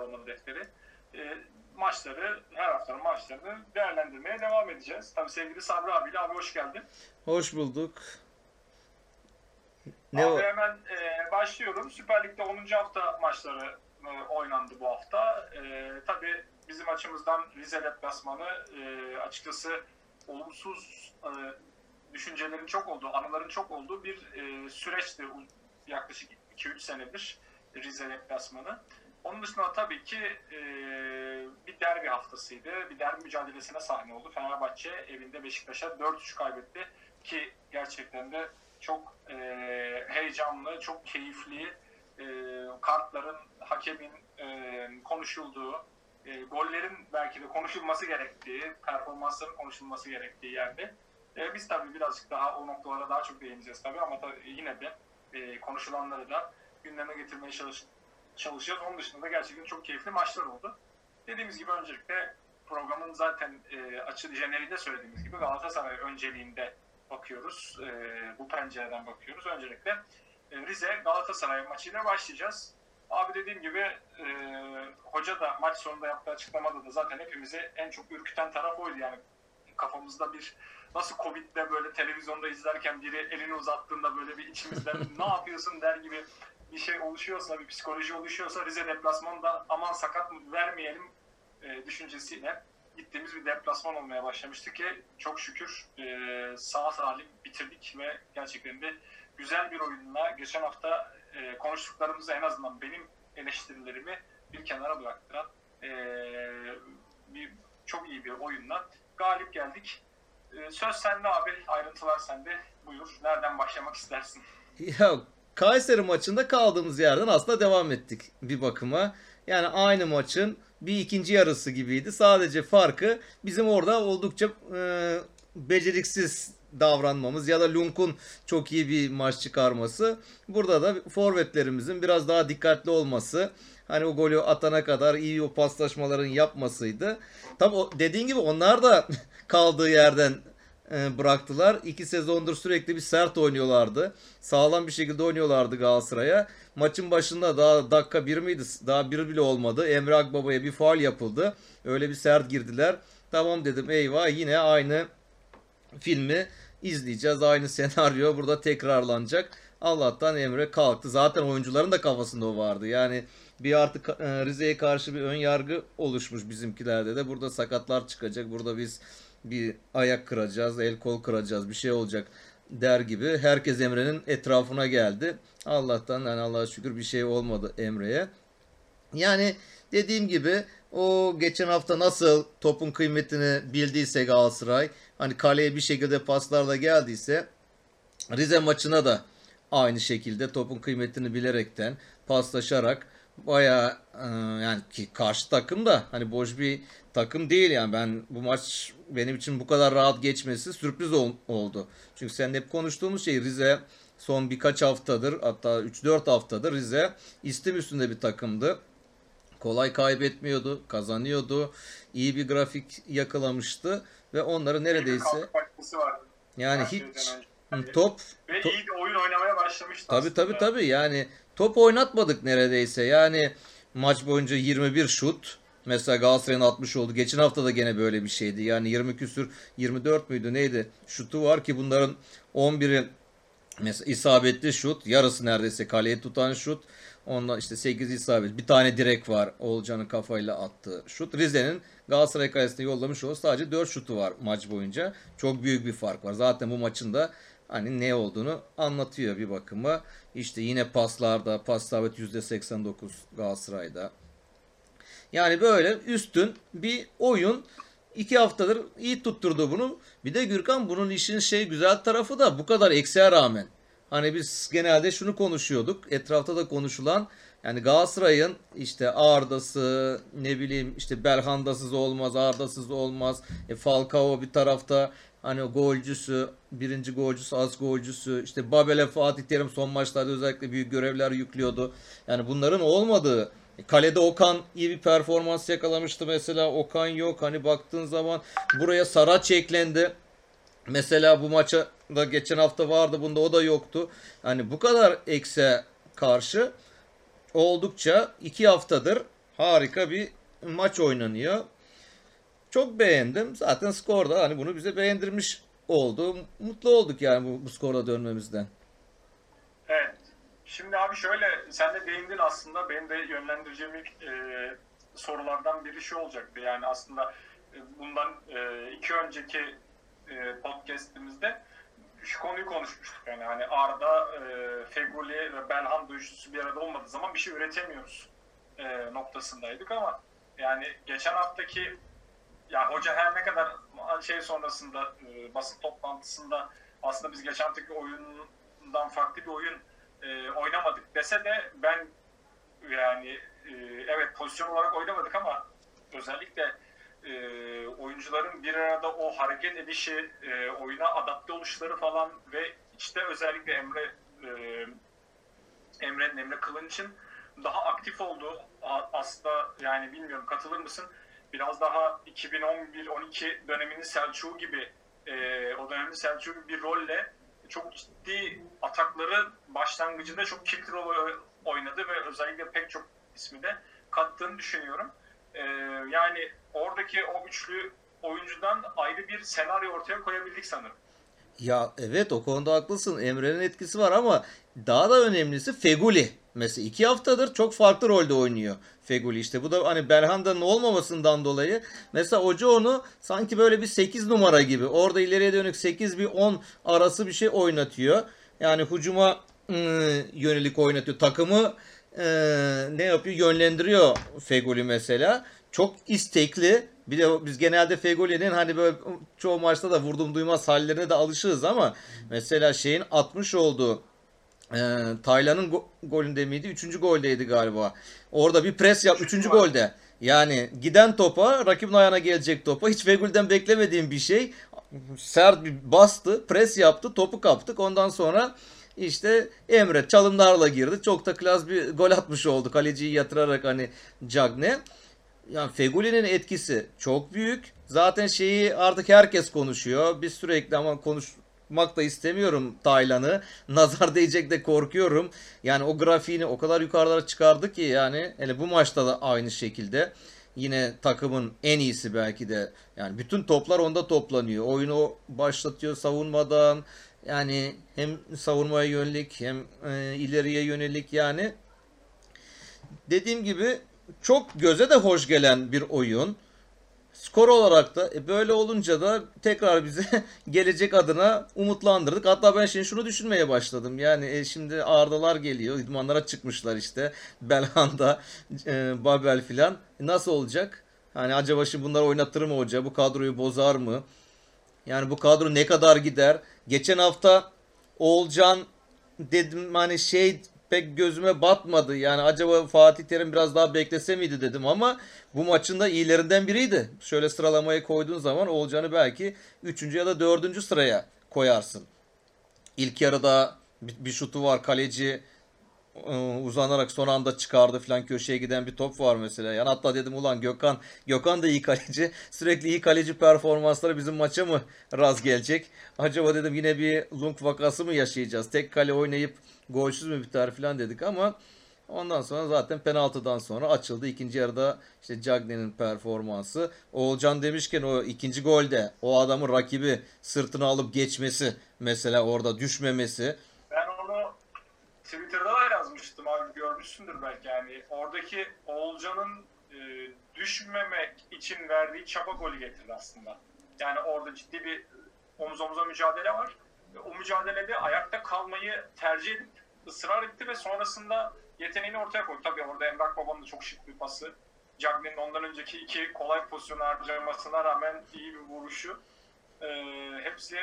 Karalama Defteri. E, maçları, her haftanın maçlarını değerlendirmeye devam edeceğiz. Tabii sevgili Sabri abiyle, abi hoş geldin. Hoş bulduk. Ne abi o? hemen e, başlıyorum. Süper Lig'de 10. hafta maçları e, oynandı bu hafta. E, tabii bizim açımızdan Rize deplasmanı e, açıkçası olumsuz e, düşüncelerin çok olduğu, anıların çok olduğu bir e, süreçti yaklaşık 2-3 senedir Rize deplasmanı. Onun dışında tabii ki e, bir derbi haftasıydı. Bir derbi mücadelesine sahne oldu. Fenerbahçe evinde Beşiktaş'a 4-3 kaybetti ki gerçekten de çok e, heyecanlı, çok keyifli e, kartların, hakemin e, konuşulduğu, e, gollerin belki de konuşulması gerektiği, performansların konuşulması gerektiği yerde. E, biz tabii birazcık daha o noktalara daha çok değineceğiz tabii ama tabii yine de e, konuşulanları da gündeme getirmeye çalış, çalışacağız. Onun dışında da gerçekten çok keyifli maçlar oldu. Dediğimiz gibi öncelikle programın zaten e, açı jeneriğinde söylediğimiz gibi Galatasaray önceliğinde bakıyoruz. E, bu pencereden bakıyoruz. Öncelikle e, Rize Galatasaray maçıyla başlayacağız. Abi dediğim gibi e, hoca da maç sonunda yaptığı açıklamada da zaten hepimizi en çok ürküten taraf oydu. Yani kafamızda bir nasıl Covid'de böyle televizyonda izlerken biri elini uzattığında böyle bir içimizden ne yapıyorsun der gibi bir şey oluşuyorsa, bir psikoloji oluşuyorsa Rize deplasmanında aman sakat mı vermeyelim e, düşüncesiyle gittiğimiz bir deplasman olmaya başlamıştı ki çok şükür e, sağ salim bitirdik ve gerçekten de güzel bir oyunla geçen hafta e, konuştuklarımızı en azından benim eleştirilerimi bir kenara bıraktıran e, bir çok iyi bir oyunla galip geldik. E, söz sende abi, ayrıntılar sende. Buyur, nereden başlamak istersin? Ya Kayseri maçında kaldığımız yerden aslında devam ettik bir bakıma. Yani aynı maçın bir ikinci yarısı gibiydi. Sadece farkı bizim orada oldukça e, beceriksiz davranmamız ya da Lunk'un çok iyi bir maç çıkarması. Burada da forvetlerimizin biraz daha dikkatli olması. Hani o golü atana kadar iyi o paslaşmaların yapmasıydı. Tabi dediğin gibi onlar da kaldığı yerden bıraktılar. İki sezondur sürekli bir sert oynuyorlardı. Sağlam bir şekilde oynuyorlardı Galatasaray'a. Maçın başında daha dakika bir miydi? Daha bir bile olmadı. Emre Akbaba'ya bir faal yapıldı. Öyle bir sert girdiler. Tamam dedim eyvah yine aynı filmi izleyeceğiz. Aynı senaryo burada tekrarlanacak. Allah'tan Emre kalktı. Zaten oyuncuların da kafasında o vardı. Yani bir artık e, Rize'ye karşı bir ön yargı oluşmuş bizimkilerde de. Burada sakatlar çıkacak. Burada biz bir ayak kıracağız, el kol kıracağız, bir şey olacak der gibi. Herkes Emre'nin etrafına geldi. Allah'tan yani Allah'a şükür bir şey olmadı Emre'ye. Yani dediğim gibi o geçen hafta nasıl topun kıymetini bildiyse Galatasaray hani kaleye bir şekilde paslarla geldiyse Rize maçına da aynı şekilde topun kıymetini bilerekten paslaşarak bayağı e, yani ki karşı takım da hani boş bir takım değil yani ben bu maç benim için bu kadar rahat geçmesi sürpriz ol, oldu. Çünkü sen hep konuştuğumuz şey Rize son birkaç haftadır hatta 3-4 haftadır Rize istim üstünde bir takımdı. Kolay kaybetmiyordu, kazanıyordu. iyi bir grafik yakalamıştı ve onları neredeyse yani hiç top ve top, iyi bir oyun oynamaya başlamıştı. Tabii tabii tabii yani top oynatmadık neredeyse. Yani maç boyunca 21 şut. Mesela Galatasaray'ın 60 oldu. Geçen hafta da gene böyle bir şeydi. Yani 20 küsür 24 müydü neydi? Şutu var ki bunların 11'i mesela isabetli şut. Yarısı neredeyse kaleye tutan şut. Ondan işte 8 isabet. Bir tane direk var. Olcan'ın kafayla attığı şut. Rize'nin Galatasaray kalesine yollamış olduğu sadece 4 şutu var maç boyunca. Çok büyük bir fark var. Zaten bu maçın da hani ne olduğunu anlatıyor bir bakıma. İşte yine paslarda pas isabet %89 Galatasaray'da. Yani böyle üstün bir oyun. iki haftadır iyi tutturdu bunu. Bir de Gürkan bunun işin şey güzel tarafı da bu kadar eksiğe rağmen. Hani biz genelde şunu konuşuyorduk. Etrafta da konuşulan yani Galatasaray'ın işte Arda'sı ne bileyim işte Belhanda'sız olmaz, Arda'sız olmaz. E Falcao bir tarafta hani golcüsü, birinci golcüsü, az golcüsü. işte Babel'e Fatih Terim son maçlarda özellikle büyük görevler yüklüyordu. Yani bunların olmadığı e, Kalede Okan iyi bir performans yakalamıştı mesela. Okan yok. Hani baktığın zaman buraya Saraç eklendi. Mesela bu maça da geçen hafta vardı. Bunda o da yoktu. Hani bu kadar ekse karşı oldukça iki haftadır harika bir maç oynanıyor. Çok beğendim. Zaten skor da hani bunu bize beğendirmiş oldu. Mutlu olduk yani bu, bu skorla dönmemizden. Evet. Şimdi abi şöyle sen de değindin aslında benim de yönlendireceğim ilk e, sorulardan biri şu olacaktı. Yani aslında e, bundan e, iki önceki e, podcastimizde şu konuyu konuşmuştuk. Yani hani Arda, e, Feguli ve Belhanda üçlüsü bir arada olmadığı zaman bir şey üretemiyoruz e, noktasındaydık ama yani geçen haftaki ya hoca her ne kadar şey sonrasında e, basın toplantısında aslında biz geçen haftaki oyundan farklı bir oyun e, oynamadık dese de ben yani e, evet pozisyon olarak oynamadık ama özellikle e, oyuncuların bir arada o hareket edişi, e, oyuna adapte oluşları falan ve işte özellikle Emre e, Emre'nin Emre Kılınç'ın daha aktif olduğu aslında yani bilmiyorum katılır mısın? Biraz daha 2011-12 döneminin Selçuk gibi e, o dönemin Selçuk gibi bir rolle çok ciddi atakları başlangıcında çok kilit rol oynadı ve özellikle pek çok ismi de kattığını düşünüyorum. Ee, yani oradaki o üçlü oyuncudan ayrı bir senaryo ortaya koyabildik sanırım. Ya evet o konuda haklısın. Emre'nin etkisi var ama daha da önemlisi Feguli. Mesela iki haftadır çok farklı rolde oynuyor Feguli. İşte bu da hani Belhanda'nın olmamasından dolayı mesela hoca onu sanki böyle bir 8 numara gibi. Orada ileriye dönük 8 bir 10 arası bir şey oynatıyor. Yani hucuma ıı, yönelik oynatıyor. Takımı ıı, ne yapıyor? Yönlendiriyor Feguli mesela. Çok istekli. Bir de biz genelde Fegoli'nin hani böyle çoğu maçta da vurdum duymaz hallerine de alışığız ama mesela şeyin 60 olduğu e, Taylan'ın go- golünde miydi? Üçüncü goldeydi galiba. Orada bir pres yap. Üçüncü golde. Yani giden topa, rakibin ayağına gelecek topa hiç Fegül'den beklemediğim bir şey. Sert bir bastı, pres yaptı, topu kaptık. Ondan sonra işte Emre çalımlarla girdi. Çok da klas bir gol atmış oldu. Kaleciyi yatırarak hani Cagne. Yani Feguli'nin etkisi çok büyük. Zaten şeyi artık herkes konuşuyor. Biz sürekli ama konuş yapmak da istemiyorum Taylan'ı. Nazar değecek de korkuyorum. Yani o grafiğini o kadar yukarılara çıkardı ki yani hele bu maçta da aynı şekilde. Yine takımın en iyisi belki de. Yani bütün toplar onda toplanıyor. Oyunu başlatıyor savunmadan. Yani hem savunmaya yönelik hem e, ileriye yönelik yani. Dediğim gibi çok göze de hoş gelen bir oyun. Skor olarak da e, böyle olunca da tekrar bize gelecek adına umutlandırdık. Hatta ben şimdi şunu düşünmeye başladım. Yani e, şimdi Ardalar geliyor. İdmanlara çıkmışlar işte. Belhanda, e, Babel filan. E, nasıl olacak? Hani acaba şimdi bunları oynatır mı hoca? Bu kadroyu bozar mı? Yani bu kadro ne kadar gider? Geçen hafta Oğulcan dedim hani şey pek gözüme batmadı. Yani acaba Fatih Terim biraz daha beklese miydi dedim ama bu maçın da iyilerinden biriydi. Şöyle sıralamaya koyduğun zaman Olcan'ı belki 3. ya da 4. sıraya koyarsın. İlk yarıda bir şutu var kaleci ıı, uzanarak son anda çıkardı falan köşeye giden bir top var mesela. Yani hatta dedim ulan Gökhan Gökhan da iyi kaleci. Sürekli iyi kaleci performansları bizim maça mı raz gelecek? Acaba dedim yine bir Lunk vakası mı yaşayacağız? Tek kale oynayıp golsüz mü biter falan dedik ama ondan sonra zaten penaltıdan sonra açıldı. İkinci yarıda işte Cagney'in performansı. Oğulcan demişken o ikinci golde o adamın rakibi sırtını alıp geçmesi mesela orada düşmemesi. Ben onu Twitter'da da yazmıştım abi görmüşsündür belki yani oradaki Oğulcan'ın e, düşmemek için verdiği çaba golü getirdi aslında. Yani orada ciddi bir omuz omuza mücadele var. O mücadelede ayakta kalmayı tercih edip ısrar etti ve sonrasında yeteneğini ortaya koydu. Tabii orada Emrah Baba'nın da çok şık bir pası. Cagney'in ondan önceki iki kolay pozisyon harcamasına rağmen iyi bir vuruşu. E, hepsi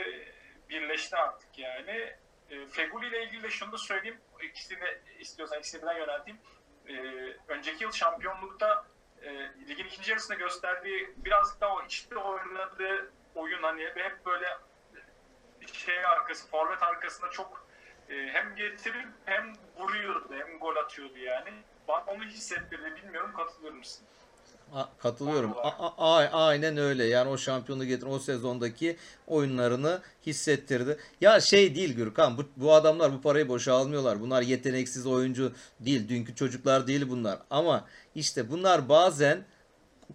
birleşti artık yani. E, Feguli ile ilgili de şunu da söyleyeyim. İkisini istiyorsan ikisini birden yönelteyim. E, önceki yıl şampiyonlukta e, ligin ikinci yarısında gösterdiği birazcık daha o içte oynadığı oyun hani hep böyle şey arkası, forvet arkasında çok e, hem getirip hem vuruyordu hem gol atıyordu yani. Bana onu hissettirdi. Bilmiyorum katılır mısın? Katılıyorum. A- a- aynen öyle. Yani o şampiyonu getiren o sezondaki oyunlarını hissettirdi. Ya şey değil Gürkan. Bu, bu adamlar bu parayı boşa almıyorlar. Bunlar yeteneksiz oyuncu değil. Dünkü çocuklar değil bunlar. Ama işte bunlar bazen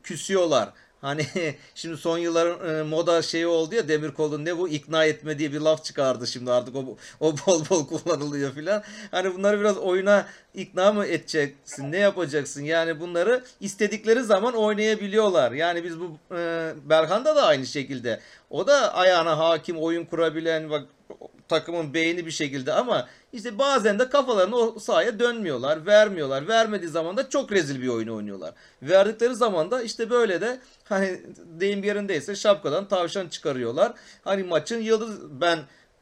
küsüyorlar. Hani şimdi son yılların e, moda şeyi oldu ya Demirkol'un ne bu? İkna etme diye bir laf çıkardı şimdi artık. O, o bol bol kullanılıyor filan. Hani bunları biraz oyuna ikna mı edeceksin? Ne yapacaksın? Yani bunları istedikleri zaman oynayabiliyorlar. Yani biz bu e, Berhan'da da aynı şekilde. O da ayağına hakim oyun kurabilen bak takımın beyni bir şekilde ama işte bazen de kafalarını o sahaya dönmüyorlar, vermiyorlar. Vermediği zaman da çok rezil bir oyun oynuyorlar. Verdikleri zaman da işte böyle de hani deyim yerindeyse şapkadan tavşan çıkarıyorlar. Hani maçın yıldız ben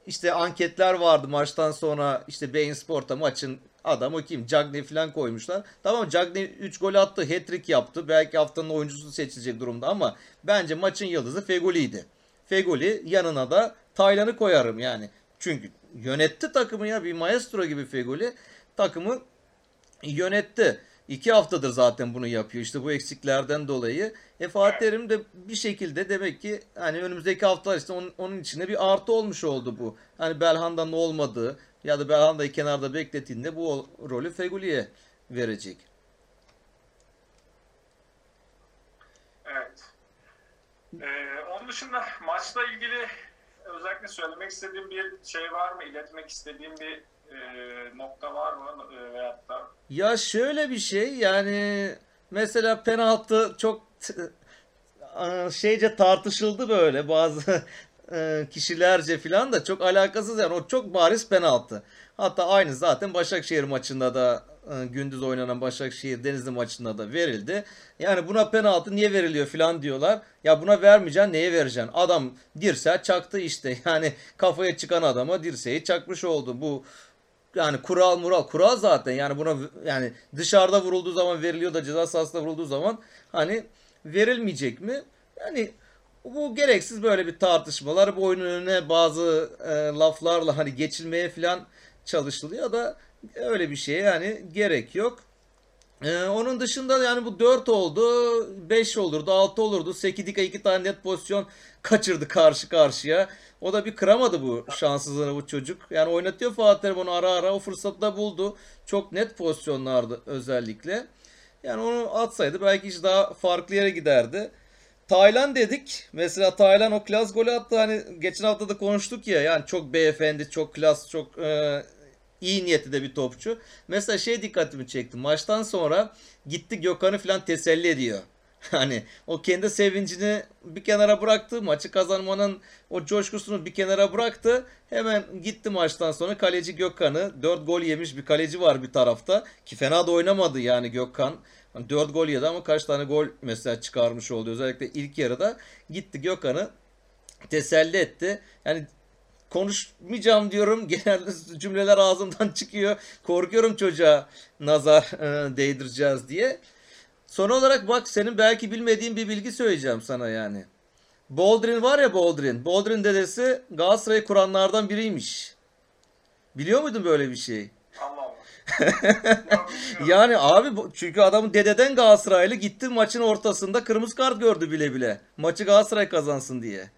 işte anketler vardı maçtan sonra işte Bein Sport'a maçın adamı kim? Cagney falan koymuşlar. Tamam Cagney 3 gol attı, hat-trick yaptı. Belki haftanın oyuncusu seçilecek durumda ama bence maçın yıldızı Fegoli'ydi. Fegoli yanına da Taylan'ı koyarım yani. Çünkü yönetti takımı ya bir maestro gibi Fegoli takımı yönetti. İki haftadır zaten bunu yapıyor işte bu eksiklerden dolayı. E Fatih Terim de bir şekilde demek ki hani önümüzdeki haftalar işte onun, onun içinde bir artı olmuş oldu bu. Hani Belhanda'nın olmadığı ya da Belhanda'yı kenarda beklettiğinde bu rolü Fegoli'ye verecek. Evet. Ee, onun dışında maçla ilgili özellikle söylemek istediğim bir şey var mı? İletmek istediğim bir e, nokta var mı? E, veyahut da... Ya şöyle bir şey yani mesela penaltı çok şeyce tartışıldı böyle bazı e, kişilerce filan da çok alakasız yani o çok bariz penaltı. Hatta aynı zaten Başakşehir maçında da gündüz oynanan Başakşehir Denizli maçında da verildi. Yani buna penaltı niye veriliyor filan diyorlar. Ya buna vermeyeceksin neye vereceksin? Adam dirseğe çaktı işte. Yani kafaya çıkan adama dirseği çakmış oldu. Bu yani kural mural kural zaten yani buna yani dışarıda vurulduğu zaman veriliyor da ceza sahasında vurulduğu zaman hani verilmeyecek mi? Yani bu gereksiz böyle bir tartışmalar bu oyunun önüne bazı e, laflarla hani geçilmeye falan çalışılıyor da öyle bir şeye yani gerek yok. Ee, onun dışında yani bu 4 oldu, 5 olurdu, 6 olurdu. 8 dakika 2 tane net pozisyon kaçırdı karşı karşıya. O da bir kıramadı bu şanssızlığını bu çocuk. Yani oynatıyor Fatih Terim onu ara ara o fırsatı da buldu. Çok net pozisyonlardı özellikle. Yani onu atsaydı belki iş daha farklı yere giderdi. Taylan dedik. Mesela Taylan o klas golü attı. Hani geçen hafta da konuştuk ya. Yani çok beyefendi, çok klas, çok e, iyi niyetli de bir topçu. Mesela şey dikkatimi çekti. Maçtan sonra gitti Gökhan'ı falan teselli ediyor. Hani o kendi sevincini bir kenara bıraktı. Maçı kazanmanın o coşkusunu bir kenara bıraktı. Hemen gitti maçtan sonra kaleci Gökhan'ı 4 gol yemiş bir kaleci var bir tarafta. Ki fena da oynamadı yani Gökhan. 4 hani gol yedi ama kaç tane gol mesela çıkarmış oldu. Özellikle ilk yarıda gitti Gökhan'ı teselli etti. Yani konuşmayacağım diyorum. Genelde cümleler ağzımdan çıkıyor. Korkuyorum çocuğa nazar e, değdireceğiz diye. Son olarak bak senin belki bilmediğin bir bilgi söyleyeceğim sana yani. Boldrin var ya Boldrin. Boldrin dedesi Galatasaray'ı kuranlardan biriymiş. Biliyor muydun böyle bir şey? yani abi çünkü adamın dededen Galatasaraylı gitti maçın ortasında kırmızı kart gördü bile bile. Maçı Galatasaray kazansın diye.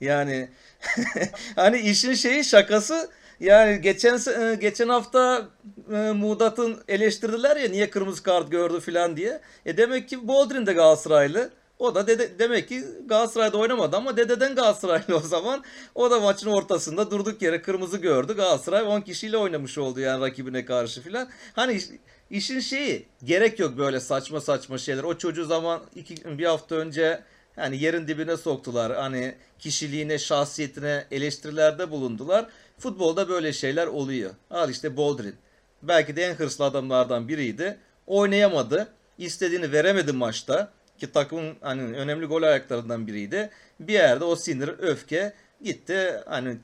Yani hani işin şeyi şakası yani geçen e, geçen hafta e, Mudat'ın eleştirdiler ya niye kırmızı kart gördü filan diye. E demek ki Boldrin de Galatasaraylı. O da dede, demek ki Galatasaray'da oynamadı ama dededen Galatasaraylı o zaman. O da maçın ortasında durduk yere kırmızı gördü. Galatasaray 10 kişiyle oynamış oldu yani rakibine karşı filan. Hani işin şeyi gerek yok böyle saçma saçma şeyler. O çocuğu zaman iki, bir hafta önce yani yerin dibine soktular. Hani kişiliğine, şahsiyetine eleştirilerde bulundular. Futbolda böyle şeyler oluyor. Al işte Boldrin. Belki de en hırslı adamlardan biriydi. Oynayamadı. İstediğini veremedi maçta. Ki takımın hani önemli gol ayaklarından biriydi. Bir yerde o sinir, öfke gitti. Hani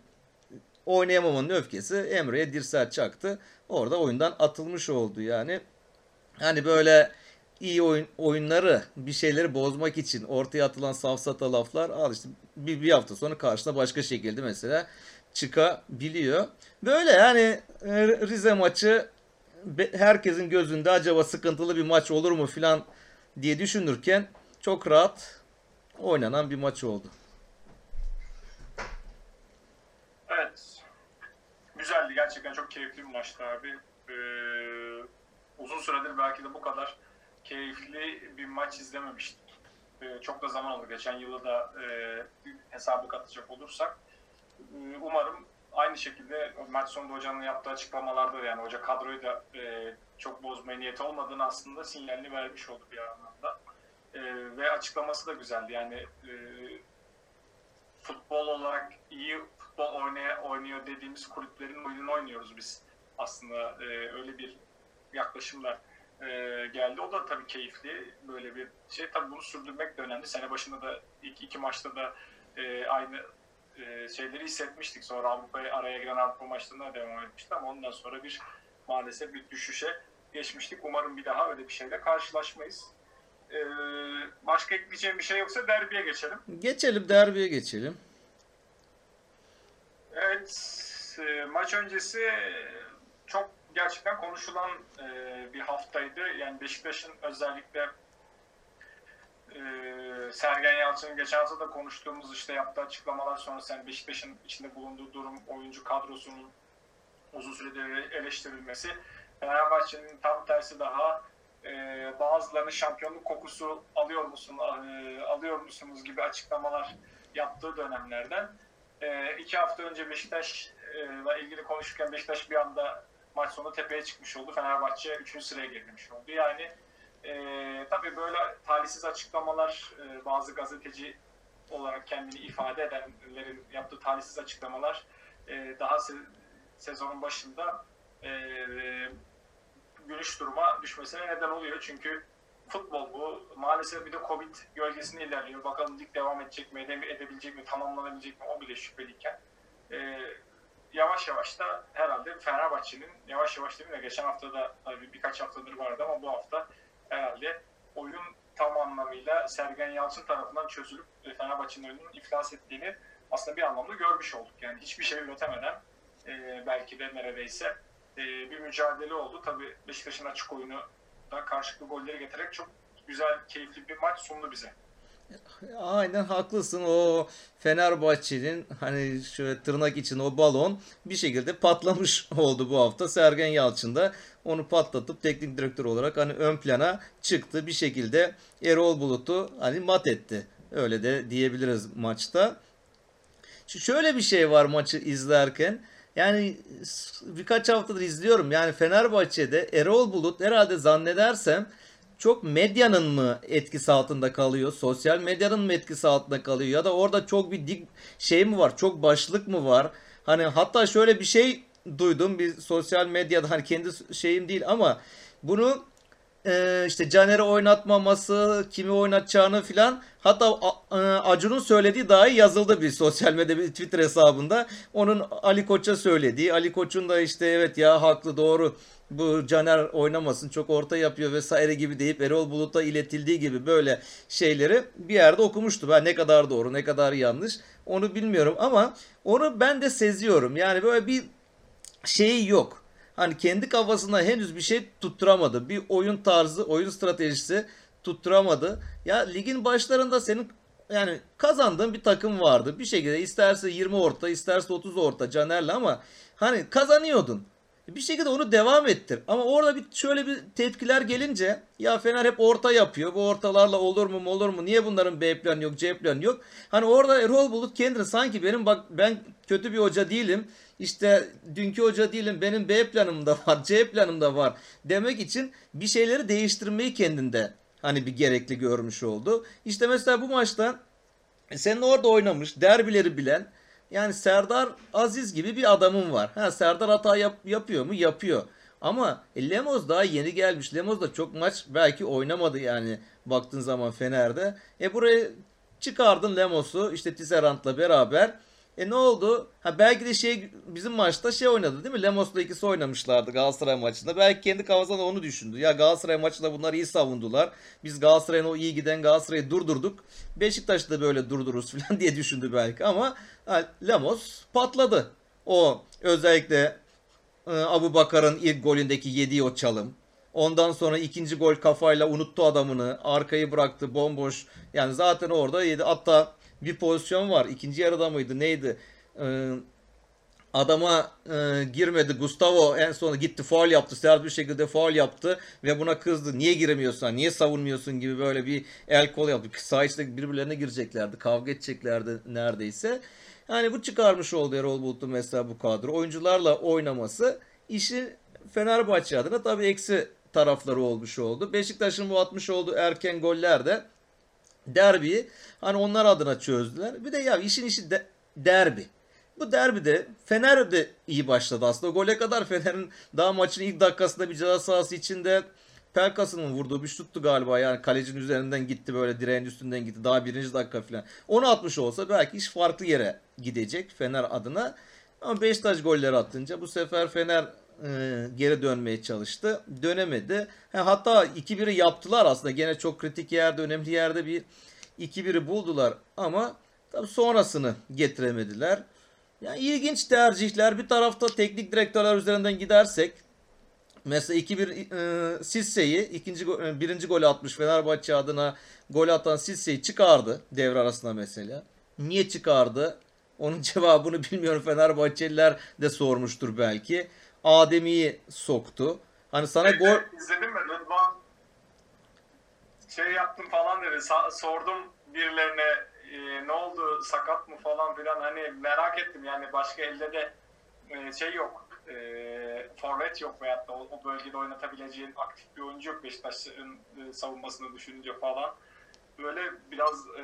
oynayamamanın öfkesi Emre'ye dirsel çaktı. Orada oyundan atılmış oldu yani. Hani böyle iyi oyun, oyunları bir şeyleri bozmak için ortaya atılan safsata laflar al işte bir, bir hafta sonra karşına başka şekilde mesela çıkabiliyor. Böyle yani e, Rize maçı herkesin gözünde acaba sıkıntılı bir maç olur mu filan diye düşünürken çok rahat oynanan bir maç oldu. Evet. Güzeldi. Gerçekten çok keyifli bir maçtı abi. Ee, uzun süredir belki de bu kadar keyifli bir maç izlememiştik. Ee, çok da zaman oldu. Geçen yılı da e, hesabı katacak olursak. Ee, umarım aynı şekilde maç sonunda hocanın yaptığı açıklamalarda da yani hoca kadroyu da e, çok bozmaya niyeti olmadığını aslında sinyalini vermiş oldu bir anlamda. E, ve açıklaması da güzeldi. Yani e, futbol olarak iyi futbol oynaya, oynuyor dediğimiz kulüplerin oyununu oynuyoruz biz. Aslında e, öyle bir yaklaşımla e, geldi. O da tabii keyifli böyle bir şey. Tabii bunu sürdürmek de önemli. Sene başında da ilk iki maçta da e, aynı e, şeyleri hissetmiştik. Sonra Avrupa'ya araya giren Avrupa maçlarına devam etmişti ama ondan sonra bir maalesef bir düşüşe geçmiştik. Umarım bir daha öyle bir şeyle karşılaşmayız. E, başka ekleyeceğim bir şey yoksa derbiye geçelim. Geçelim derbiye geçelim. Evet, e, maç öncesi gerçekten konuşulan e, bir haftaydı. Yani Beşiktaş'ın özellikle e, Sergen Yalçın'ın geçen hafta da konuştuğumuz işte yaptığı açıklamalar sonrası yani Beşiktaş'ın içinde bulunduğu durum, oyuncu kadrosunun uzun süredir eleştirilmesi. Fenerbahçe'nin tam tersi daha e, bazılarının şampiyonluk kokusu alıyor musun, e, alıyor musunuz gibi açıklamalar yaptığı dönemlerden. E, iki hafta önce Beşiktaş'la ilgili konuşurken Beşiktaş bir anda maç sonu tepeye çıkmış oldu. Fenerbahçe 3. sıraya girmiş oldu. Yani e, tabii böyle talihsiz açıklamalar e, bazı gazeteci olarak kendini ifade edenlerin yaptığı talihsiz açıklamalar e, daha se- sezonun başında e, gülüş duruma düşmesine neden oluyor. Çünkü futbol bu. Maalesef bir de Covid gölgesinde ilerliyor. Bakalım lig devam edecek mi, ede- edebilecek mi, tamamlanabilecek mi o bile şüpheliyken. E, yavaş yavaş da herhalde Fenerbahçe'nin yavaş yavaş değil mi geçen hafta da tabii birkaç haftadır vardı ama bu hafta herhalde oyun tam anlamıyla Sergen Yalçın tarafından çözülüp e, Fenerbahçe'nin oyunun iflas ettiğini aslında bir anlamda görmüş olduk. Yani hiçbir şey üretemeden e, belki de neredeyse e, bir mücadele oldu. Tabii Beşiktaş'ın açık oyunu da karşılıklı golleri getirerek çok güzel, keyifli bir maç sundu bize. Aynen haklısın. O Fenerbahçe'nin hani şöyle tırnak için o balon bir şekilde patlamış oldu bu hafta. Sergen Yalçın da onu patlatıp teknik direktör olarak hani ön plana çıktı. Bir şekilde Erol Bulut'u hani mat etti. Öyle de diyebiliriz maçta. Şu- Şöyle bir şey var maçı izlerken. Yani birkaç haftadır izliyorum. Yani Fenerbahçe'de Erol Bulut herhalde zannedersem çok medyanın mı etkisi altında kalıyor? Sosyal medyanın mı etkisi altında kalıyor? Ya da orada çok bir dik şey mi var? Çok başlık mı var? Hani hatta şöyle bir şey duydum bir sosyal medyada hani kendi şeyim değil ama bunu e, işte Caner'i oynatmaması, kimi oynatacağını filan hatta e, Acun'un söylediği dahi yazıldı bir sosyal medya bir Twitter hesabında. Onun Ali Koç'a söylediği, Ali Koç'un da işte evet ya haklı doğru bu Caner oynamasın çok orta yapıyor vesaire gibi deyip Erol Bulut'a iletildiği gibi böyle şeyleri bir yerde okumuştum. Ben ne kadar doğru ne kadar yanlış onu bilmiyorum ama onu ben de seziyorum. Yani böyle bir şeyi yok. Hani kendi kafasına henüz bir şey tutturamadı. Bir oyun tarzı, oyun stratejisi tutturamadı. Ya ligin başlarında senin yani kazandığın bir takım vardı. Bir şekilde isterse 20 orta, isterse 30 orta Caner'le ama hani kazanıyordun. Bir şekilde onu devam ettir. Ama orada bir şöyle bir tepkiler gelince ya Fener hep orta yapıyor. Bu ortalarla olur mu olur mu? Niye bunların B planı yok, C planı yok? Hani orada Erol Bulut kendini sanki benim bak ben kötü bir hoca değilim. İşte dünkü hoca değilim. Benim B planım da var, C planım da var demek için bir şeyleri değiştirmeyi kendinde hani bir gerekli görmüş oldu. İşte mesela bu maçta senin orada oynamış, derbileri bilen yani Serdar Aziz gibi bir adamın var. Ha Serdar hata yap- yapıyor mu? Yapıyor. Ama e, Lemos daha yeni gelmiş. Lemos da çok maç belki oynamadı yani baktığın zaman Fener'de. E buraya çıkardın Lemos'u işte Tisserant'la beraber. E ne oldu? Ha belki de şey bizim maçta şey oynadı değil mi? Lemos'la ikisi oynamışlardı Galatasaray maçında. Belki kendi kafasında da onu düşündü. Ya Galatasaray maçında bunlar iyi savundular. Biz Galatasaray'ın o iyi giden Galatasaray'ı durdurduk. Beşiktaş'ı da böyle durdururuz falan diye düşündü belki ama ha, Lemos patladı. O özellikle e, Abu Bakar'ın ilk golündeki yediği o çalım. Ondan sonra ikinci gol kafayla unuttu adamını. Arkayı bıraktı bomboş. Yani zaten orada yedi. Hatta bir pozisyon var. İkinci yarıda mıydı neydi? Ee, adama e, girmedi. Gustavo en sona gitti faul yaptı. Sert bir şekilde faul yaptı ve buna kızdı. Niye giremiyorsun? Niye savunmuyorsun gibi böyle bir el kol yaptı. Sağ içinde birbirlerine gireceklerdi. Kavga edeceklerdi neredeyse. Yani bu çıkarmış oldu Erol Bulut'un mesela bu kadro. Oyuncularla oynaması işi Fenerbahçe adına tabii eksi tarafları olmuş oldu. Beşiktaş'ın bu atmış olduğu erken goller de derbiyi hani onlar adına çözdüler. Bir de ya işin işi de, derbi. Bu derbide Fener de iyi başladı aslında. Gole kadar Fener'in daha maçın ilk dakikasında bir ceza sahası içinde Pelkas'ın vurduğu bir şuttu galiba yani kalecinin üzerinden gitti böyle direğin üstünden gitti daha birinci dakika falan. Onu atmış olsa belki iş farklı yere gidecek Fener adına. Ama Beşiktaş golleri attınca bu sefer Fener e, geri dönmeye çalıştı. Dönemedi. Ha, hatta 2-1'i yaptılar aslında. Gene çok kritik yerde, önemli yerde bir 2-1'i buldular ama tabii sonrasını getiremediler. Yani ilginç tercihler. Bir tarafta teknik direktörler üzerinden gidersek mesela 2-1 e, Sisse'yi ikinci e, birinci golü atmış Fenerbahçe adına gol atan Sisse'yi çıkardı devre arasında mesela. Niye çıkardı? Onun cevabını bilmiyorum Fenerbahçeliler de sormuştur belki. Adem'iyi soktu. Hani sana gol... İzledin mi? Rıdvan şey yaptım falan dedi. Sa- sordum birilerine e, ne oldu sakat mı falan filan hani merak ettim yani başka elde de e, şey yok. E, forvet yok veyahut da o, o bölgede oynatabileceğin aktif bir oyuncu yok Beşiktaş'ın e, savunmasını düşününce falan. Böyle biraz e,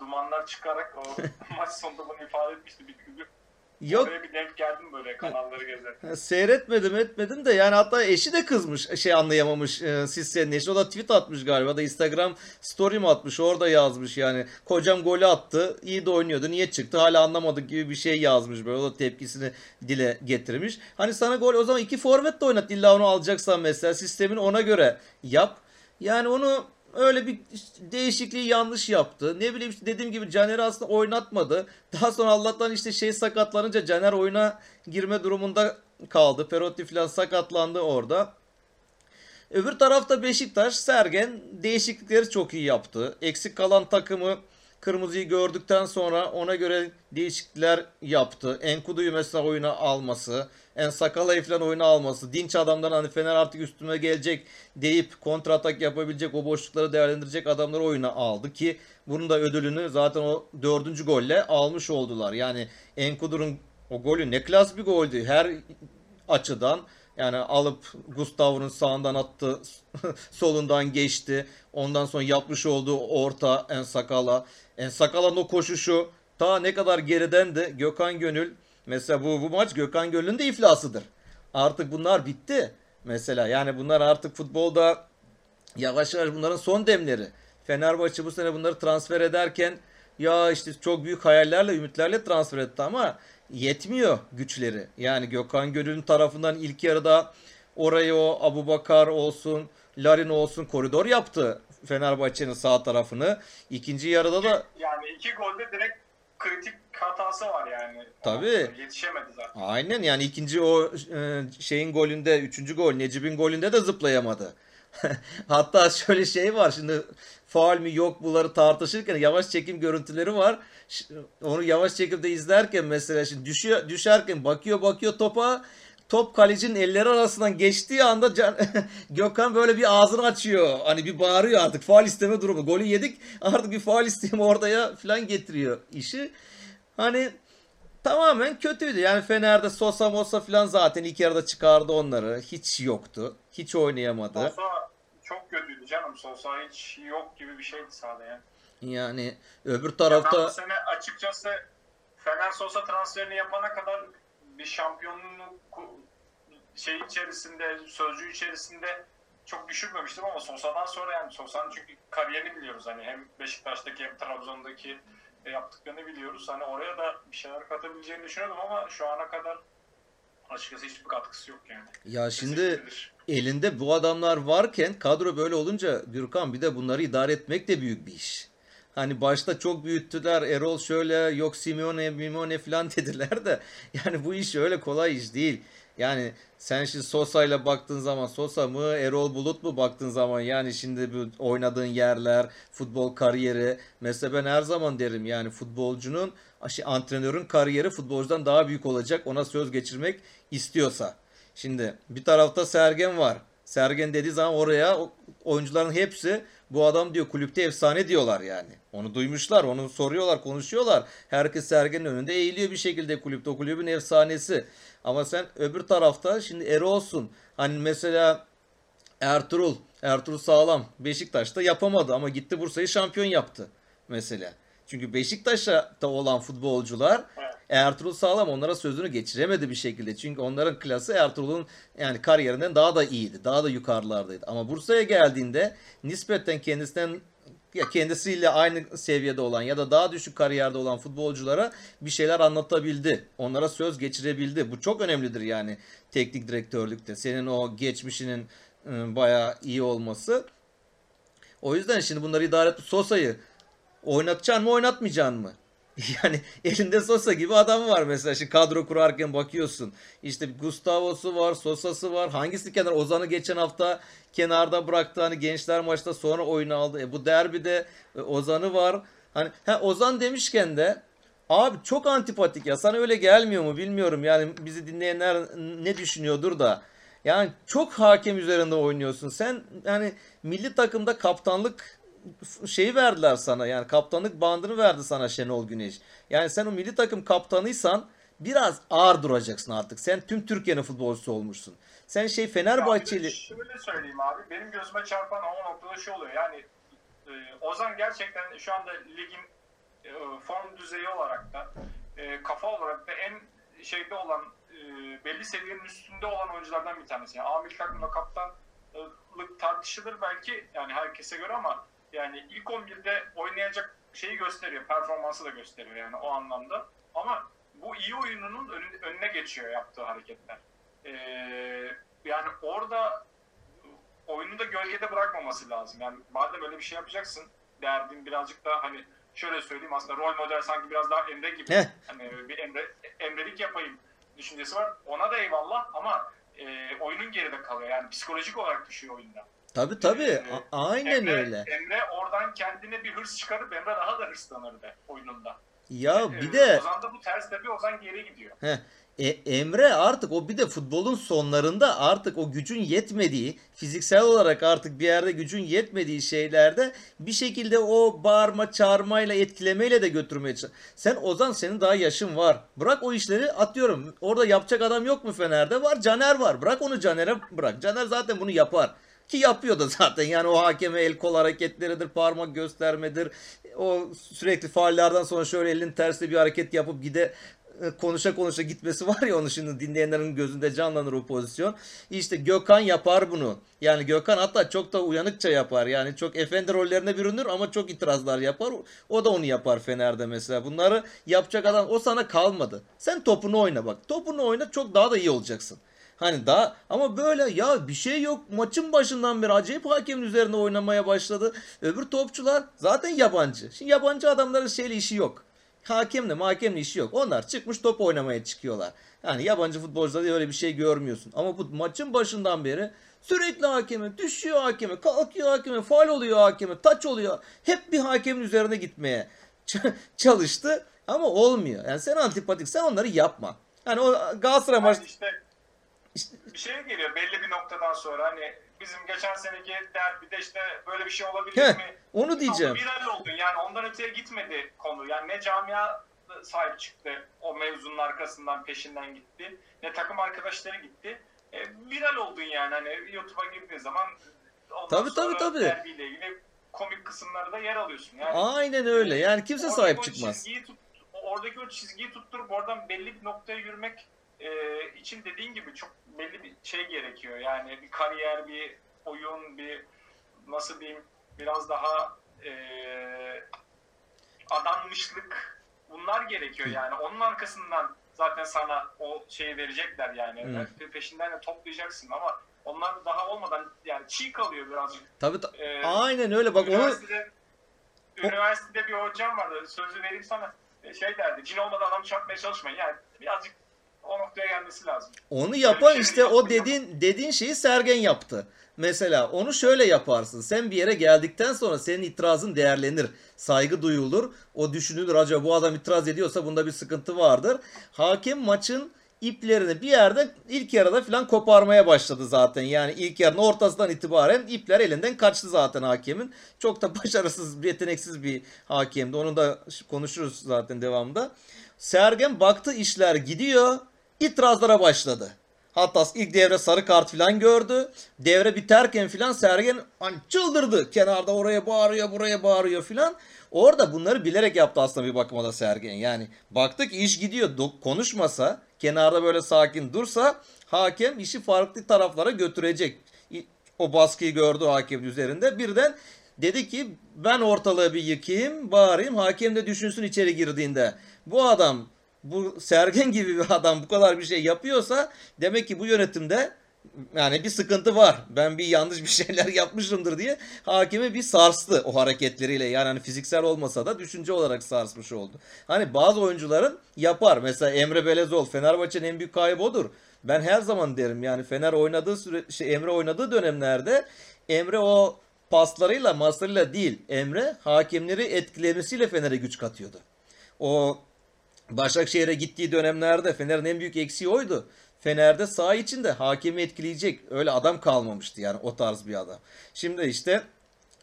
dumanlar çıkarak o maç sonunda bunu ifade etmişti bir kulübü. Yok Oraya bir denk geldim böyle kanalları gezerken. Seyretmedim etmedim de yani hatta eşi de kızmış şey anlayamamış e, Sisse'nin eşi o da tweet atmış galiba da Instagram story mi atmış orada yazmış yani kocam golü attı iyi de oynuyordu niye çıktı hala anlamadık gibi bir şey yazmış böyle o da tepkisini dile getirmiş. Hani sana gol o zaman iki forvet de oynat illa onu alacaksan mesela sistemini ona göre yap. Yani onu öyle bir değişikliği yanlış yaptı. Ne bileyim işte dediğim gibi Caner'i aslında oynatmadı. Daha sonra Allah'tan işte şey sakatlanınca Caner oyuna girme durumunda kaldı. Perotti falan sakatlandı orada. Öbür tarafta Beşiktaş Sergen değişiklikleri çok iyi yaptı. Eksik kalan takımı kırmızıyı gördükten sonra ona göre değişiklikler yaptı. Enkudu'yu mesela oyuna alması, En Sakala'yı falan oyuna alması, dinç adamdan hani Fener artık üstüme gelecek deyip kontratak yapabilecek, o boşlukları değerlendirecek adamları oyuna aldı ki bunun da ödülünü zaten o dördüncü golle almış oldular. Yani Enkudu'nun o golü ne klas bir goldü. Her açıdan yani alıp Gustavo'nun sağından attı, solundan geçti. Ondan sonra yapmış olduğu orta Ensakala. Ensakala'nın o koşuşu ta ne kadar geriden de Gökhan Gönül mesela bu, bu maç Gökhan Gönül'ün de iflasıdır. Artık bunlar bitti. Mesela yani bunlar artık futbolda yavaş yavaş bunların son demleri. Fenerbahçe bu sene bunları transfer ederken ya işte çok büyük hayallerle, ümitlerle transfer etti ama yetmiyor güçleri. Yani Gökhan Gönül'ün tarafından ilk yarıda orayı o Abu Bakar olsun, Larin olsun koridor yaptı Fenerbahçe'nin sağ tarafını. İkinci yarıda da Yani iki golde direkt kritik hatası var yani. Tabii. Yetişemedi zaten. aynen yani ikinci o e, şeyin golünde, üçüncü gol Necip'in golünde de zıplayamadı. Hatta şöyle şey var şimdi faal mi yok bunları tartışırken yavaş çekim görüntüleri var. Onu yavaş çekimde izlerken mesela şimdi düşüyor, düşerken bakıyor bakıyor topa top kalecinin elleri arasından geçtiği anda Can, Gökhan böyle bir ağzını açıyor. Hani bir bağırıyor artık faal isteme durumu. Golü yedik artık bir faal isteyeyim ortaya falan getiriyor işi. Hani tamamen kötüydü. Yani Fener'de Sosa Mosa falan zaten ilk yarıda çıkardı onları. Hiç yoktu. Hiç oynayamadı. Sosa çok kötüydü canım. Sosa hiç yok gibi bir şeydi sahada yani. Yani öbür Ben bu tarafta sene açıkçası Fener Sosa transferini yapana kadar bir şampiyonluk şey içerisinde, sözcüğü içerisinde çok düşürmemiştim ama Sosa'dan sonra yani Sosa'nın çünkü kariyerini biliyoruz hani hem Beşiktaş'taki hem Trabzon'daki yaptıklarını biliyoruz. Hani oraya da bir şeyler katabileceğini düşünüyordum ama şu ana kadar açıkçası hiçbir katkısı yok yani. Ya şimdi elinde bu adamlar varken kadro böyle olunca Gürkan bir de bunları idare etmek de büyük bir iş. Hani başta çok büyüttüler. Erol şöyle yok Simeone, Mimone falan dediler de yani bu iş öyle kolay iş değil. Yani sen şimdi Sosa ile baktığın zaman Sosa mı Erol Bulut mu baktığın zaman yani şimdi bu oynadığın yerler, futbol kariyeri mesela ben her zaman derim yani futbolcunun antrenörün kariyeri futbolcudan daha büyük olacak ona söz geçirmek istiyorsa. Şimdi bir tarafta Sergen var. Sergen dediği zaman oraya oyuncuların hepsi bu adam diyor kulüpte efsane diyorlar yani. Onu duymuşlar, onu soruyorlar, konuşuyorlar. Herkes Sergen'in önünde eğiliyor bir şekilde kulüpte. O kulübün efsanesi. Ama sen öbür tarafta şimdi Erol'sun. Hani mesela Ertuğrul, Ertuğrul Sağlam Beşiktaş'ta yapamadı ama gitti Bursa'yı şampiyon yaptı mesela. Çünkü Beşiktaş'ta olan futbolcular. Ertuğrul Sağlam onlara sözünü geçiremedi bir şekilde. Çünkü onların klası Ertuğrul'un yani kariyerinden daha da iyiydi. Daha da yukarılardaydı. Ama Bursa'ya geldiğinde nispeten kendisinden ya kendisiyle aynı seviyede olan ya da daha düşük kariyerde olan futbolculara bir şeyler anlatabildi. Onlara söz geçirebildi. Bu çok önemlidir yani teknik direktörlükte. Senin o geçmişinin ıı, bayağı iyi olması. O yüzden şimdi bunları idare et. Sosa'yı oynatacaksın mı oynatmayacaksın mı? Yani elinde Sosa gibi adam var mesela. Şimdi kadro kurarken bakıyorsun. İşte Gustavo'su var, Sosa'sı var. Hangisi kenar? Ozan'ı geçen hafta kenarda bıraktı. Hani gençler maçta sonra oyunu aldı. E bu derbide e, Ozan'ı var. Hani ha, Ozan demişken de abi çok antipatik ya. Sana öyle gelmiyor mu bilmiyorum. Yani bizi dinleyenler ne düşünüyordur da. Yani çok hakem üzerinde oynuyorsun. Sen yani milli takımda kaptanlık şeyi verdiler sana. Yani kaptanlık bandını verdi sana Şenol Güneş. Yani sen o milli takım kaptanıysan biraz ağır duracaksın artık. Sen tüm Türkiye'nin futbolcusu olmuşsun. Sen şey Fenerbahçeli... Şöyle söyleyeyim abi. Benim gözüme çarpan o noktada şu oluyor. Yani e, Ozan gerçekten şu anda ligin e, form düzeyi olarak da e, kafa olarak da en şeyde olan belli seviyenin üstünde olan oyunculardan bir tanesi. Yani amil takımda kaptanlık tartışılır belki yani herkese göre ama yani ilk 11'de oynayacak şeyi gösteriyor. Performansı da gösteriyor yani o anlamda. Ama bu iyi oyununun önüne, geçiyor yaptığı hareketler. Ee, yani orada oyunu da gölgede bırakmaması lazım. Yani madem öyle bir şey yapacaksın derdin birazcık da hani şöyle söyleyeyim aslında rol model sanki biraz daha Emre gibi. Heh. Hani bir Emre, Emrelik yapayım düşüncesi var. Ona da eyvallah ama e, oyunun geride kalıyor. Yani psikolojik olarak düşüyor oyunda. Tabii tabii. Ee, aynen Emre, öyle. Emre oradan kendine bir hırs çıkarıp Emre daha da hırslanırdı oyununda. Ya bir Ee, de Ozan da bu ters tabii Ozan geri gidiyor. Heh. E, Emre artık o bir de futbolun sonlarında artık o gücün yetmediği, fiziksel olarak artık bir yerde gücün yetmediği şeylerde bir şekilde o bağırma, çağırmayla, etkilemeyle de götürmeye çalış. Sen Ozan senin daha yaşın var. Bırak o işleri atıyorum. Orada yapacak adam yok mu Fener'de? Var. Caner var. Bırak onu Caner'e bırak. Caner zaten bunu yapar. Ki yapıyor da zaten yani o hakeme el kol hareketleridir, parmak göstermedir. O sürekli faullerden sonra şöyle elin tersine bir hareket yapıp gide e, konuşa konuşa gitmesi var ya onu şimdi dinleyenlerin gözünde canlanır o pozisyon. İşte Gökhan yapar bunu. Yani Gökhan hatta çok da uyanıkça yapar. Yani çok efendi rollerine bürünür ama çok itirazlar yapar. O da onu yapar Fener'de mesela. Bunları yapacak adam o sana kalmadı. Sen topunu oyna bak. Topunu oyna çok daha da iyi olacaksın. Hani daha ama böyle ya bir şey yok maçın başından beri acayip hakemin üzerine oynamaya başladı. Öbür topçular zaten yabancı. Şimdi yabancı adamların şeyle işi yok. Hakemle mahkemle işi yok. Onlar çıkmış top oynamaya çıkıyorlar. Yani yabancı futbolcularda öyle bir şey görmüyorsun. Ama bu maçın başından beri sürekli hakeme, düşüyor hakeme, kalkıyor hakeme, faal oluyor hakeme, taç oluyor. Hep bir hakemin üzerine gitmeye çalıştı ama olmuyor. Yani sen antipatik, sen onları yapma. Yani o Galatasaray maç Yani işte şey geliyor belli bir noktadan sonra hani bizim geçen seneki derbide işte böyle bir şey olabilir Heh, mi? onu diyeceğim. Viral oldun yani ondan öteye gitmedi konu. Yani ne camia sahip çıktı o mevzunun arkasından peşinden gitti. Ne takım arkadaşları gitti. E, viral oldun yani hani YouTube'a girdiğin zaman ondan Tabii, sonra tabii, tabii. derbiyle ilgili komik kısımları da yer alıyorsun. Yani Aynen öyle. Yani kimse sahip çıkmaz. Tut, oradaki o çizgiyi tutturup oradan belli bir noktaya yürümek e, için dediğin gibi çok belli bir şey gerekiyor. Yani bir kariyer, bir oyun, bir nasıl diyeyim biraz daha e, adanmışlık bunlar gerekiyor yani. Onun arkasından zaten sana o şeyi verecekler yani. Pe- Peşinden de toplayacaksın ama onlar daha olmadan yani çiğ kalıyor birazcık. Tabii ta- Ee, aynen öyle bak onu üniversitede, üniversitede bir hocam vardı. Sözü vereyim sana. E, Şey derdi. Cin olmadan adam çarpmaya çalışmayın. Yani birazcık o noktaya gelmesi lazım. Onu yapan işte o dediğin dediğin şeyi Sergen yaptı. Mesela onu şöyle yaparsın. Sen bir yere geldikten sonra senin itirazın değerlenir. Saygı duyulur. O düşünülür. Acaba bu adam itiraz ediyorsa bunda bir sıkıntı vardır. Hakem maçın iplerini bir yerde ilk yarıda falan koparmaya başladı zaten. Yani ilk yarının ortasından itibaren ipler elinden kaçtı zaten hakemin. Çok da başarısız, yeteneksiz bir hakemdi. Onu da konuşuruz zaten devamında. Sergen baktı işler gidiyor. İtirazlara başladı. Hatta ilk devre sarı kart falan gördü. Devre biterken falan Sergen hani çıldırdı. Kenarda oraya bağırıyor, buraya bağırıyor falan. Orada bunları bilerek yaptı aslında bir bakıma da Sergen. Yani baktık iş gidiyor. Konuşmasa, kenarda böyle sakin dursa hakem işi farklı taraflara götürecek. O baskıyı gördü hakemin üzerinde. Birden dedi ki ben ortalığı bir yıkayım, bağırayım. Hakem de düşünsün içeri girdiğinde. Bu adam bu Sergen gibi bir adam bu kadar bir şey yapıyorsa demek ki bu yönetimde yani bir sıkıntı var. Ben bir yanlış bir şeyler yapmışımdır diye hakemi bir sarstı o hareketleriyle. Yani hani fiziksel olmasa da düşünce olarak sarsmış oldu. Hani bazı oyuncuların yapar. Mesela Emre Belezoğlu Fenerbahçe'nin en büyük kaybı odur. Ben her zaman derim yani Fener oynadığı süre şey Emre oynadığı dönemlerde Emre o paslarıyla maslarıyla değil Emre hakemleri etkilemesiyle Fener'e güç katıyordu. O Başakşehir'e gittiği dönemlerde Fener'in en büyük eksiği oydu. Fener'de saha içinde hakemi etkileyecek öyle adam kalmamıştı yani o tarz bir adam. Şimdi işte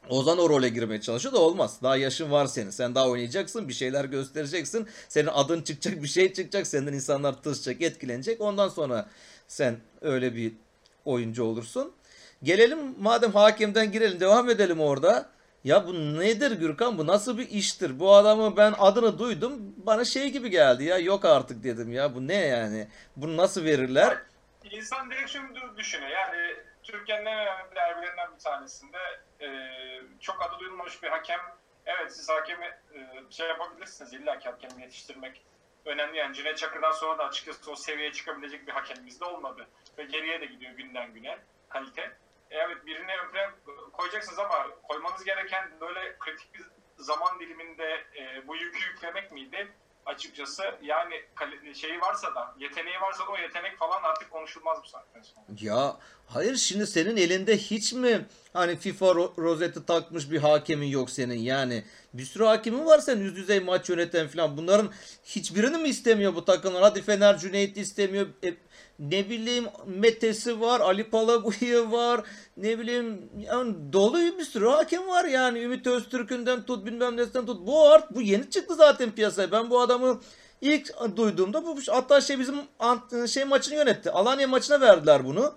Ozan o role girmeye çalışıyor da olmaz. Daha yaşın var senin. Sen daha oynayacaksın, bir şeyler göstereceksin. Senin adın çıkacak, bir şey çıkacak. Senden insanlar tırsacak, etkilenecek. Ondan sonra sen öyle bir oyuncu olursun. Gelelim madem hakemden girelim, devam edelim orada. Ya bu nedir Gürkan? Bu nasıl bir iştir? Bu adamı ben adını duydum. Bana şey gibi geldi ya. Yok artık dedim ya. Bu ne yani? Bunu nasıl verirler? İnsan direkt şunu dü- düşünüyor. Yani Türkiye'nin en önemli derbilerinden bir tanesinde e, çok adı duyulmamış bir hakem. Evet siz hakemi e, şey yapabilirsiniz. İlla ki hakemi yetiştirmek önemli. Yani Cüneyt Çakır'dan sonra da açıkçası o seviyeye çıkabilecek bir hakemimiz de olmadı. Ve geriye de gidiyor günden güne kalite. E, Evet birini ön koyacaksınız ama koymanız gereken böyle kritik bir zaman diliminde e, bu yükü yüklemek miydi? Açıkçası yani şeyi varsa da yeteneği varsa da o yetenek falan artık konuşulmaz bu saatten sonra. Ya hayır şimdi senin elinde hiç mi hani FIFA ro- rozeti takmış bir hakemin yok senin? Yani bir sürü hakemin var senin yüz düzey maç yöneten falan bunların hiçbirini mi istemiyor bu takımlar? Hadi Fener Cüneyt istemiyor. E, ne bileyim Mete'si var Ali Palabıyı var. Ne bileyim yani dolu bir sürü hakem var yani. Ümit Öztürk'ünden tut bilmem nesinden tut. Bu art bu yeni çıktı zaten piyasaya. Ben bu adamı İlk duyduğumda bu hatta şey bizim şey maçını yönetti. Alanya maçına verdiler bunu.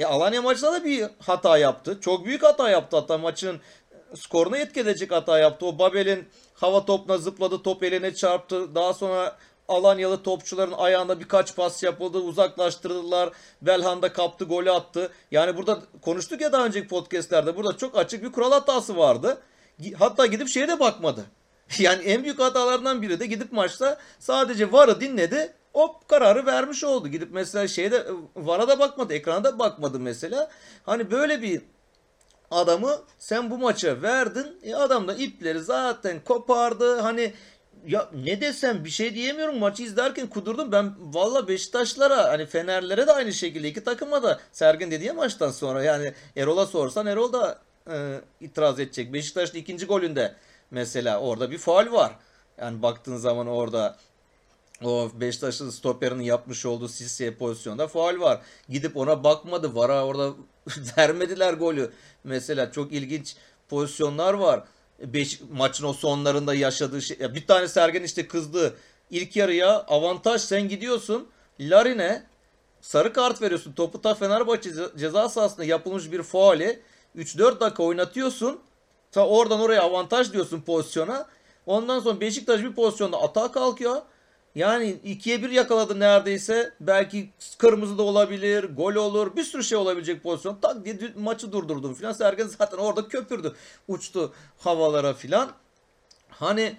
E Alanya maçında da bir hata yaptı. Çok büyük hata yaptı hatta maçın skoruna etki edecek hata yaptı. O Babel'in hava topuna zıpladı, top eline çarptı. Daha sonra Alanyalı topçuların ayağında birkaç pas yapıldı, uzaklaştırdılar. Belhanda kaptı, golü attı. Yani burada konuştuk ya daha önceki podcastlerde. Burada çok açık bir kural hatası vardı. Hatta gidip şeye de bakmadı. Yani en büyük hatalardan biri de gidip maçta sadece VAR'ı dinledi. Hop kararı vermiş oldu. Gidip mesela şeyde VAR'a da bakmadı. Ekrana da bakmadı mesela. Hani böyle bir adamı sen bu maça verdin. E adam da ipleri zaten kopardı. Hani ya ne desem bir şey diyemiyorum. Maçı izlerken kudurdum. Ben valla Beşiktaşlara hani Fenerlere de aynı şekilde iki takıma da Sergen dediği maçtan sonra yani Erol'a sorsan Erol da e, itiraz edecek. Beşiktaş'ın ikinci golünde mesela orada bir faul var. Yani baktığın zaman orada o Beşiktaş'ın stoperinin yapmış olduğu Sissi pozisyonda faul var. Gidip ona bakmadı. Vara orada vermediler golü. Mesela çok ilginç pozisyonlar var. Beş, maçın o sonlarında yaşadığı şey. Ya bir tane Sergen işte kızdı. İlk yarıya avantaj sen gidiyorsun. Larine sarı kart veriyorsun. Topu ta Fenerbahçe ceza sahasında yapılmış bir faali 3-4 dakika oynatıyorsun. Ta oradan oraya avantaj diyorsun pozisyona. Ondan sonra Beşiktaş bir pozisyonda atağa kalkıyor. Yani ikiye bir yakaladı neredeyse. Belki kırmızı da olabilir, gol olur, bir sürü şey olabilecek pozisyon. Tak diye maçı durdurdum filan. Sergen zaten orada köpürdü. Uçtu havalara filan. Hani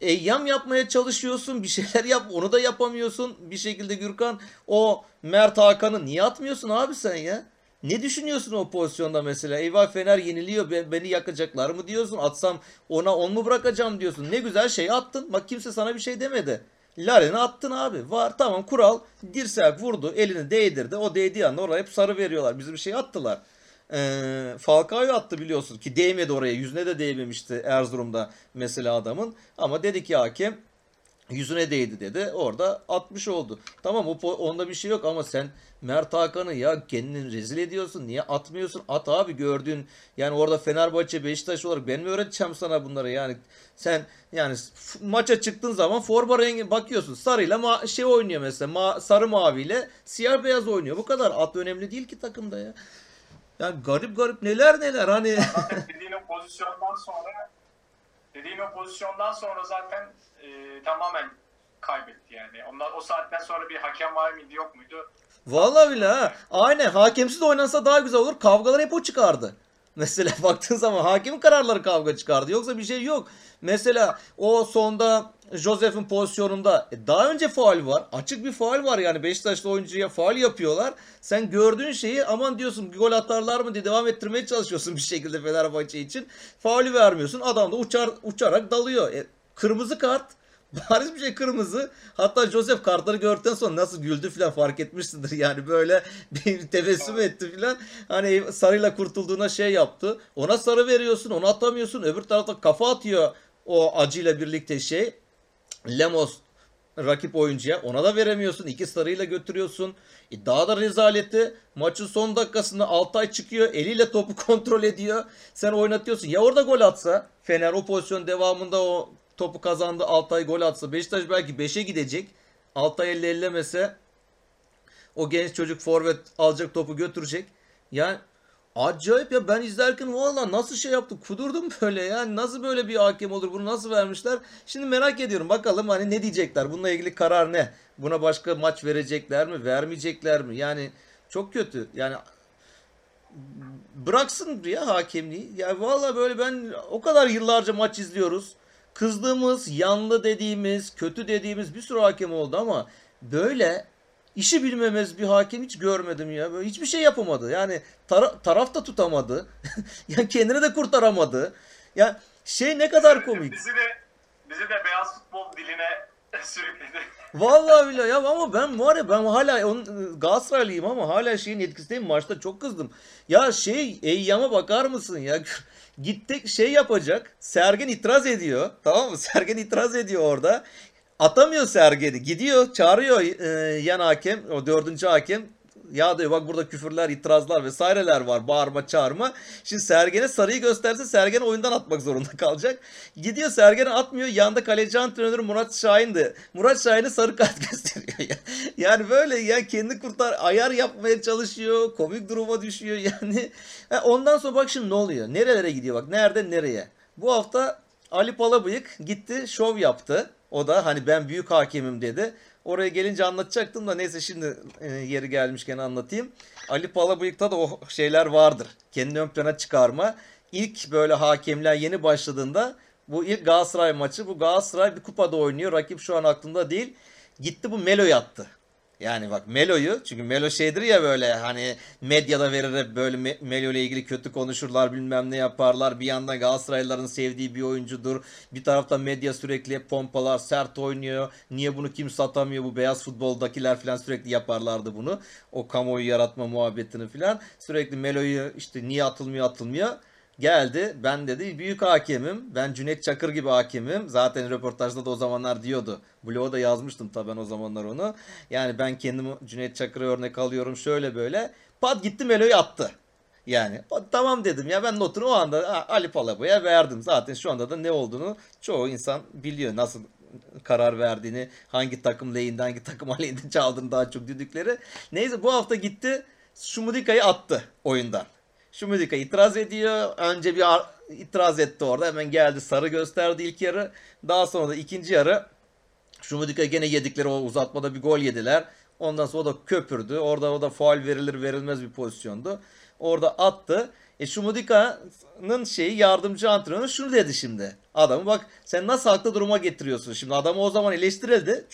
eyyam yapmaya çalışıyorsun. Bir şeyler yap. Onu da yapamıyorsun. Bir şekilde Gürkan o Mert Hakan'ı niye atmıyorsun abi sen ya? Ne düşünüyorsun o pozisyonda mesela? Eyvah Fener yeniliyor. ben- Beni yakacaklar mı diyorsun? Atsam ona on mu bırakacağım diyorsun. Ne güzel şey attın. Bak kimse sana bir şey demedi. Laren'i attın abi. Var tamam kural. Dirsek vurdu. Elini değdirdi. O değdiği anda oraya hep sarı veriyorlar. Bizim şey attılar. Ee, Falcao'yu attı biliyorsun ki değmedi oraya. Yüzüne de değmemişti Erzurum'da mesela adamın. Ama dedi ki hakem yüzüne değdi dedi. Orada 60 oldu. Tamam o onda bir şey yok ama sen Mert Hakan'ı ya kendini rezil ediyorsun. Niye atmıyorsun? At abi gördüğün yani orada Fenerbahçe Beşiktaş olarak ben mi öğreteceğim sana bunları yani sen yani maça çıktığın zaman forma rengi bakıyorsun sarıyla ma- şey oynuyor mesela ma- sarı maviyle siyah beyaz oynuyor. Bu kadar at önemli değil ki takımda ya. Yani garip garip neler neler hani dediğin o pozisyondan sonra dediğin o pozisyondan sonra zaten e, tamamen kaybetti yani. Ondan, o saatten sonra bir hakem var mıydı yok muydu? Vallahi bile ha. Aynen hakemsiz oynansa daha güzel olur. Kavgalar hep o çıkardı. Mesela baktığın zaman hakemin kararları kavga çıkardı. Yoksa bir şey yok. Mesela o sonda Josef'in pozisyonunda e, daha önce faul var. Açık bir faul var yani Beşiktaşlı oyuncuya faul yapıyorlar. Sen gördüğün şeyi aman diyorsun gol atarlar mı diye devam ettirmeye çalışıyorsun bir şekilde Fenerbahçe için. Faulü vermiyorsun. Adam da uçar uçarak dalıyor. E, kırmızı kart. Bariz bir şey kırmızı. Hatta Joseph kartları gördükten sonra nasıl güldü falan fark etmişsindir. Yani böyle bir tebessüm etti falan. Hani sarıyla kurtulduğuna şey yaptı. Ona sarı veriyorsun, onu atamıyorsun. Öbür tarafta kafa atıyor o acıyla birlikte şey. Lemos rakip oyuncuya ona da veremiyorsun. İki sarıyla götürüyorsun. E daha da rezaleti maçın son dakikasında Altay çıkıyor. Eliyle topu kontrol ediyor. Sen oynatıyorsun. Ya orada gol atsa Fener o pozisyon devamında o topu kazandı. Altay gol atsa Beşiktaş belki 5'e gidecek. Altay elle ellemese o genç çocuk forvet alacak topu götürecek. Yani acayip ya ben izlerken valla nasıl şey yaptım kudurdum böyle ya nasıl böyle bir hakem olur bunu nasıl vermişler. Şimdi merak ediyorum bakalım hani ne diyecekler bununla ilgili karar ne? Buna başka maç verecekler mi vermeyecekler mi? Yani çok kötü yani bıraksın ya hakemliği. Ya valla böyle ben o kadar yıllarca maç izliyoruz. Kızdığımız, yanlı dediğimiz, kötü dediğimiz bir sürü hakem oldu ama böyle işi bilmemez bir hakem hiç görmedim ya. Böyle hiçbir şey yapamadı. Yani tara- taraf da tutamadı. yani kendini de kurtaramadı. Ya şey ne kadar komik. Bizi de bizi de beyaz futbol diline sürükledi. Vallahi bile ya ama ben var ya ben hala onun Galatasaraylıyım ama hala şeyin etkisindeyim maçta çok kızdım. Ya şey Eyyam'a bakar mısın ya? Gittik şey yapacak. Sergen itiraz ediyor. Tamam mı? Sergen itiraz ediyor orada. Atamıyor Sergen'i. Gidiyor çağırıyor e, yan hakem o dördüncü hakem. Ya diyor bak burada küfürler, itirazlar vesaireler var. Bağırma, çağırma. Şimdi Sergen'e sarıyı gösterse Sergen oyundan atmak zorunda kalacak. Gidiyor Sergen'e atmıyor. Yanında kaleci antrenörü Murat Şahin'di. Murat Şahin'e sarı kart gösteriyor ya. Yani böyle ya kendi kurtar ayar yapmaya çalışıyor. Komik duruma düşüyor yani. Ondan sonra bak şimdi ne oluyor? Nerelere gidiyor bak. Nereden nereye? Bu hafta Ali Palabıyık gitti şov yaptı. O da hani ben büyük hakemim dedi. Oraya gelince anlatacaktım da neyse şimdi e, yeri gelmişken anlatayım. Ali Palabıyık'ta da o şeyler vardır. Kendini ön plana çıkarma. İlk böyle hakemler yeni başladığında bu ilk Galatasaray maçı. Bu Galatasaray bir kupada oynuyor. Rakip şu an aklımda değil. Gitti bu Melo'yu attı. Yani bak Melo'yu çünkü Melo şeydir ya böyle hani medyada verir böyle Me- Melo ile ilgili kötü konuşurlar bilmem ne yaparlar. Bir yandan Galatasaraylıların sevdiği bir oyuncudur. Bir taraftan medya sürekli pompalar sert oynuyor. Niye bunu kimse atamıyor bu beyaz futboldakiler falan sürekli yaparlardı bunu. O kamuoyu yaratma muhabbetini falan. Sürekli Melo'yu işte niye atılmıyor atılmıyor. Geldi ben dedi büyük hakemim. Ben Cüneyt Çakır gibi hakemim. Zaten röportajda da o zamanlar diyordu. Blog'a da yazmıştım tabii ben o zamanlar onu. Yani ben kendimi Cüneyt Çakır'a örnek alıyorum şöyle böyle. Pat gitti Melo'yu attı. Yani tamam dedim ya ben notunu o anda "Ha, Ali Palaba'ya verdim. Zaten şu anda da ne olduğunu çoğu insan biliyor. Nasıl karar verdiğini, hangi takım lehinde, hangi takım aleyhinde çaldığını daha çok düdükleri. Neyse bu hafta gitti Şumudika'yı attı oyundan. Şumudika itiraz ediyor. Önce bir itiraz etti orada. Hemen geldi sarı gösterdi ilk yarı. Daha sonra da ikinci yarı Şumudika gene yedikleri o uzatmada bir gol yediler. Ondan sonra o da köpürdü. Orada o da faul verilir verilmez bir pozisyondu. Orada attı. E Şumudika'nın şeyi yardımcı antrenörü şunu dedi şimdi. Adamı bak sen nasıl haklı duruma getiriyorsun. Şimdi adamı o zaman eleştirildi.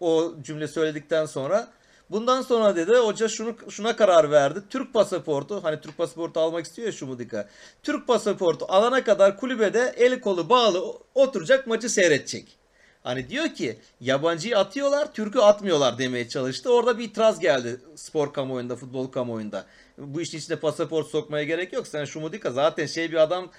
O cümle söyledikten sonra. Bundan sonra dedi hoca şunu şuna karar verdi. Türk pasaportu hani Türk pasaportu almak istiyor ya Şumudika. Türk pasaportu alana kadar kulübede eli kolu bağlı oturacak maçı seyredecek. Hani diyor ki yabancıyı atıyorlar, Türk'ü atmıyorlar demeye çalıştı. Orada bir itiraz geldi spor kamuoyunda, futbol kamuoyunda. Bu işin içine pasaport sokmaya gerek yok. Sen Şumudika zaten şey bir adam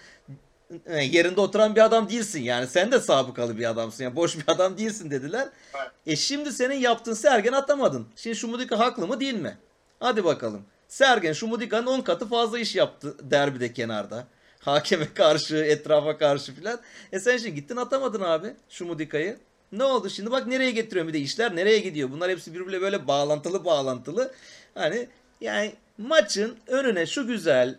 yerinde oturan bir adam değilsin yani. Sen de sabıkalı bir adamsın. Yani boş bir adam değilsin dediler. Evet. E şimdi senin yaptığın Sergen atamadın. Şimdi Şumudika haklı mı değil mi? Hadi bakalım. Sergen Şumudika'nın 10 katı fazla iş yaptı derbide kenarda. Hakeme karşı, etrafa karşı filan. E sen şimdi gittin atamadın abi Şumudika'yı. Ne oldu şimdi bak nereye getiriyorum bir de işler nereye gidiyor. Bunlar hepsi birbiriyle böyle bağlantılı bağlantılı. Hani yani maçın önüne şu güzel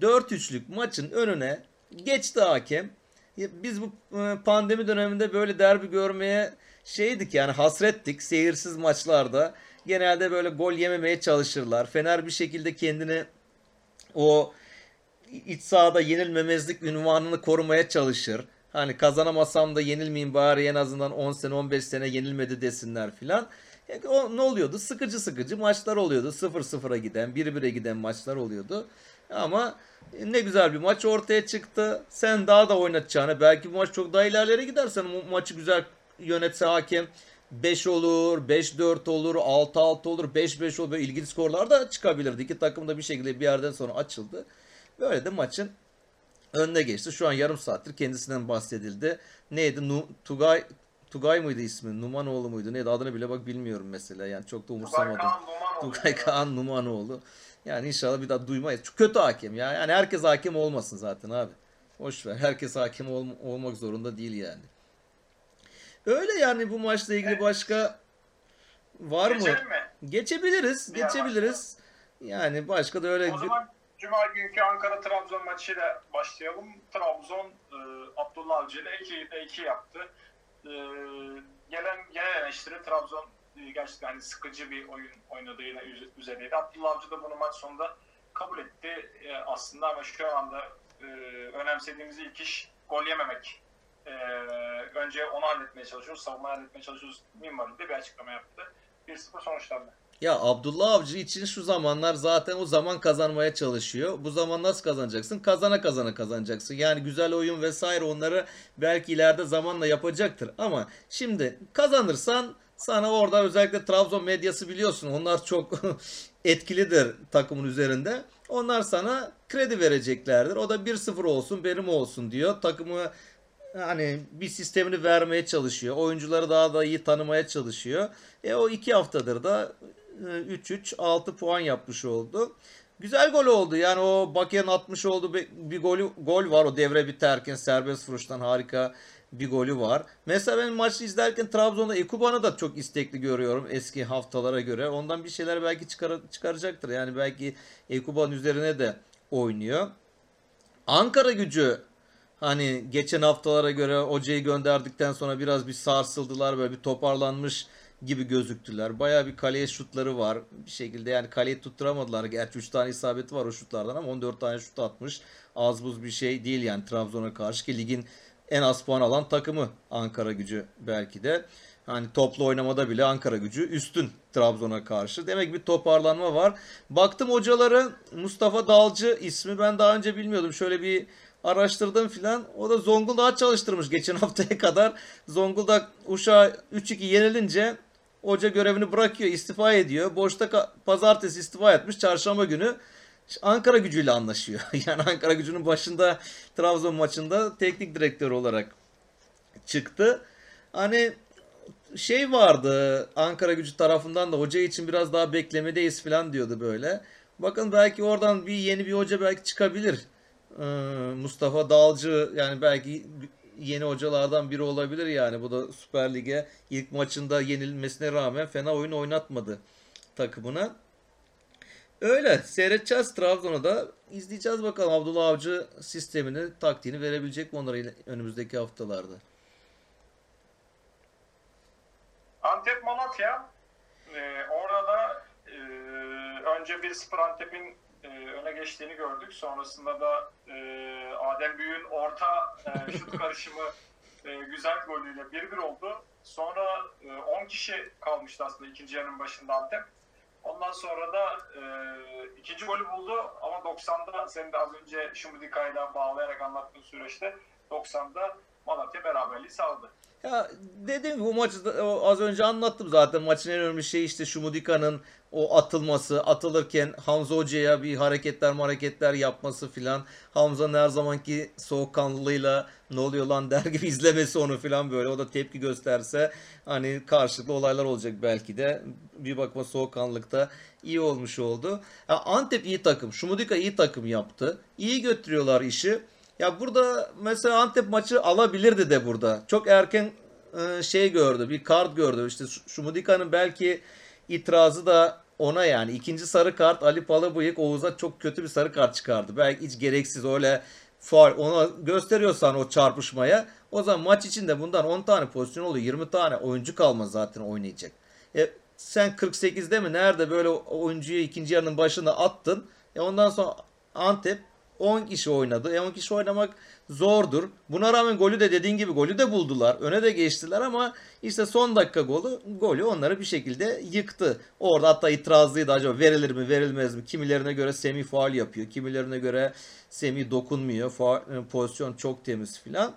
4-3'lük maçın önüne geçti hakem. Biz bu e, pandemi döneminde böyle derbi görmeye şeydik yani hasrettik seyirsiz maçlarda. Genelde böyle gol yememeye çalışırlar. Fener bir şekilde kendini o iç sahada yenilmemezlik ünvanını korumaya çalışır. Hani kazanamasam da yenilmeyeyim bari en azından 10 sene 15 sene yenilmedi desinler filan. E, O ne oluyordu? Sıkıcı sıkıcı maçlar oluyordu. 0-0'a giden, 1-1'e giden maçlar oluyordu. Ama ne güzel bir maç ortaya çıktı. Sen daha da oynatacağını belki bu maç çok daha ilerlere gidersen bu maçı güzel yönetse hakem 5 olur, 5-4 olur, 6-6 olur, 5-5 olur. Böyle ilginç skorlar da çıkabilirdi. İki takım da bir şekilde bir yerden sonra açıldı. Böyle de maçın önüne geçti. Şu an yarım saattir kendisinden bahsedildi. Neydi? Nu- Tugay Tugay mıydı ismi? Numanoğlu muydu? Neydi? Adını bile bak bilmiyorum mesela. Yani çok da Tugay umursamadım. Kaan Numanoğlu. Tugay Kaan Numanoğlu. Yani inşallah bir daha duymayız. Çok kötü hakem ya. Yani herkes hakem olmasın zaten abi. Boş ver. Herkes hakem ol- olmak zorunda değil yani. Öyle yani bu maçla ilgili başka var mı? Geçelim mi? Geçebiliriz. Diğer Geçebiliriz. Yani başka da öyle O zaman Cuma günkü Ankara-Trabzon maçıyla başlayalım. Trabzon e, Abdullah Avcı ile 2'de 2 yaptı. E, gelen genel eleştiri Trabzon gerçekten hani sıkıcı bir oyun oynadığıyla üz- üzerindeydi. Abdullah Avcı da bunu maç sonunda kabul etti e, aslında ama şu anda e, önemsediğimiz ilk iş gol yememek. E, önce onu halletmeye çalışıyoruz, savunmayı halletmeye çalışıyoruz. Minvalinde bir açıklama yaptı. 1-0 sonuçlandı. Ya Abdullah Avcı için şu zamanlar zaten o zaman kazanmaya çalışıyor. Bu zaman nasıl kazanacaksın? Kazana kazana kazanacaksın. Yani güzel oyun vesaire onları belki ileride zamanla yapacaktır. Ama şimdi kazanırsan sana orada özellikle Trabzon medyası biliyorsun. Onlar çok etkilidir takımın üzerinde. Onlar sana kredi vereceklerdir. O da 1-0 olsun benim olsun diyor. Takımı hani bir sistemini vermeye çalışıyor. Oyuncuları daha da iyi tanımaya çalışıyor. E o iki haftadır da e, 3-3 6 puan yapmış oldu. Güzel gol oldu. Yani o Bakia'nın atmış olduğu bir, bir golü, gol var. O devre biterken serbest vuruştan harika bir golü var. Mesela ben maçı izlerken Trabzon'da Ekuban'ı da çok istekli görüyorum eski haftalara göre. Ondan bir şeyler belki çıkar, çıkaracaktır. Yani belki Ekuban üzerine de oynuyor. Ankara gücü Hani geçen haftalara göre hocayı gönderdikten sonra biraz bir sarsıldılar böyle bir toparlanmış gibi gözüktüler. Baya bir kaleye şutları var. Bir şekilde yani kaleyi tutturamadılar. Gerçi 3 tane isabeti var o şutlardan ama 14 tane şut atmış. Az buz bir şey değil yani Trabzon'a karşı ki ligin en az puan alan takımı Ankara gücü belki de. Hani toplu oynamada bile Ankara gücü üstün Trabzon'a karşı. Demek bir toparlanma var. Baktım hocaları Mustafa Dalcı ismi ben daha önce bilmiyordum. Şöyle bir araştırdım filan. O da Zonguldak'a çalıştırmış geçen haftaya kadar. Zonguldak Uşak'a 3-2 yenilince hoca görevini bırakıyor, istifa ediyor. Boşta pazartesi istifa etmiş. Çarşamba günü Ankara gücüyle anlaşıyor. Yani Ankara gücünün başında Trabzon maçında teknik direktör olarak çıktı. Hani şey vardı Ankara gücü tarafından da hoca için biraz daha beklemedeyiz falan diyordu böyle. Bakın belki oradan bir yeni bir hoca belki çıkabilir. Ee, Mustafa Dalcı yani belki yeni hocalardan biri olabilir yani. Bu da Süper Lig'e ilk maçında yenilmesine rağmen fena oyun oynatmadı takımına. Öyle seyredeceğiz Trabzon'u da izleyeceğiz bakalım Abdullah Avcı sistemini, taktiğini verebilecek mi onlara önümüzdeki haftalarda. Antep Malatya. Ee, orada da e, önce 1-0 Antep'in e, öne geçtiğini gördük. Sonrasında da e, Adem Büyük'ün orta e, şut karışımı e, güzel golüyle 1-1 oldu. Sonra e, 10 kişi kalmıştı aslında ikinci yarının başında Antep. Ondan sonra da e, ikinci golü buldu ama 90'da senin de az önce Şumudika'yla bağlayarak anlattığın süreçte 90'da Malatya beraberliği sağladı. Ya gibi bu maçı az önce anlattım zaten. Maçın en önemli şeyi işte Şumudika'nın o atılması, atılırken Hamza Hoca'ya bir hareketler hareketler yapması filan. Hamza'nın her zamanki soğukkanlılığıyla ne oluyor lan der gibi izlemesi onu filan böyle. O da tepki gösterse hani karşılıklı olaylar olacak belki de. Bir bakma soğukkanlılıkta iyi olmuş oldu. Ya Antep iyi takım. Şumudika iyi takım yaptı. İyi götürüyorlar işi. Ya burada mesela Antep maçı alabilirdi de burada. Çok erken e, şey gördü. Bir kart gördü. İşte Şumudika'nın belki itirazı da ona yani. ikinci sarı kart Ali Palabıyık Oğuz'a çok kötü bir sarı kart çıkardı. Belki hiç gereksiz öyle faul ona gösteriyorsan o çarpışmaya o zaman maç içinde bundan 10 tane pozisyon oluyor. 20 tane oyuncu kalmaz zaten oynayacak. E, sen 48'de mi nerede böyle oyuncuyu ikinci yarının başında attın. E ondan sonra Antep 10 kişi oynadı. E 10 kişi oynamak zordur. Buna rağmen golü de dediğin gibi golü de buldular. Öne de geçtiler ama işte son dakika golü, golü onları bir şekilde yıktı. Orada hatta itirazlıydı acaba verilir mi verilmez mi? Kimilerine göre Semih faul yapıyor. Kimilerine göre Semih dokunmuyor. Faul- e, pozisyon çok temiz filan.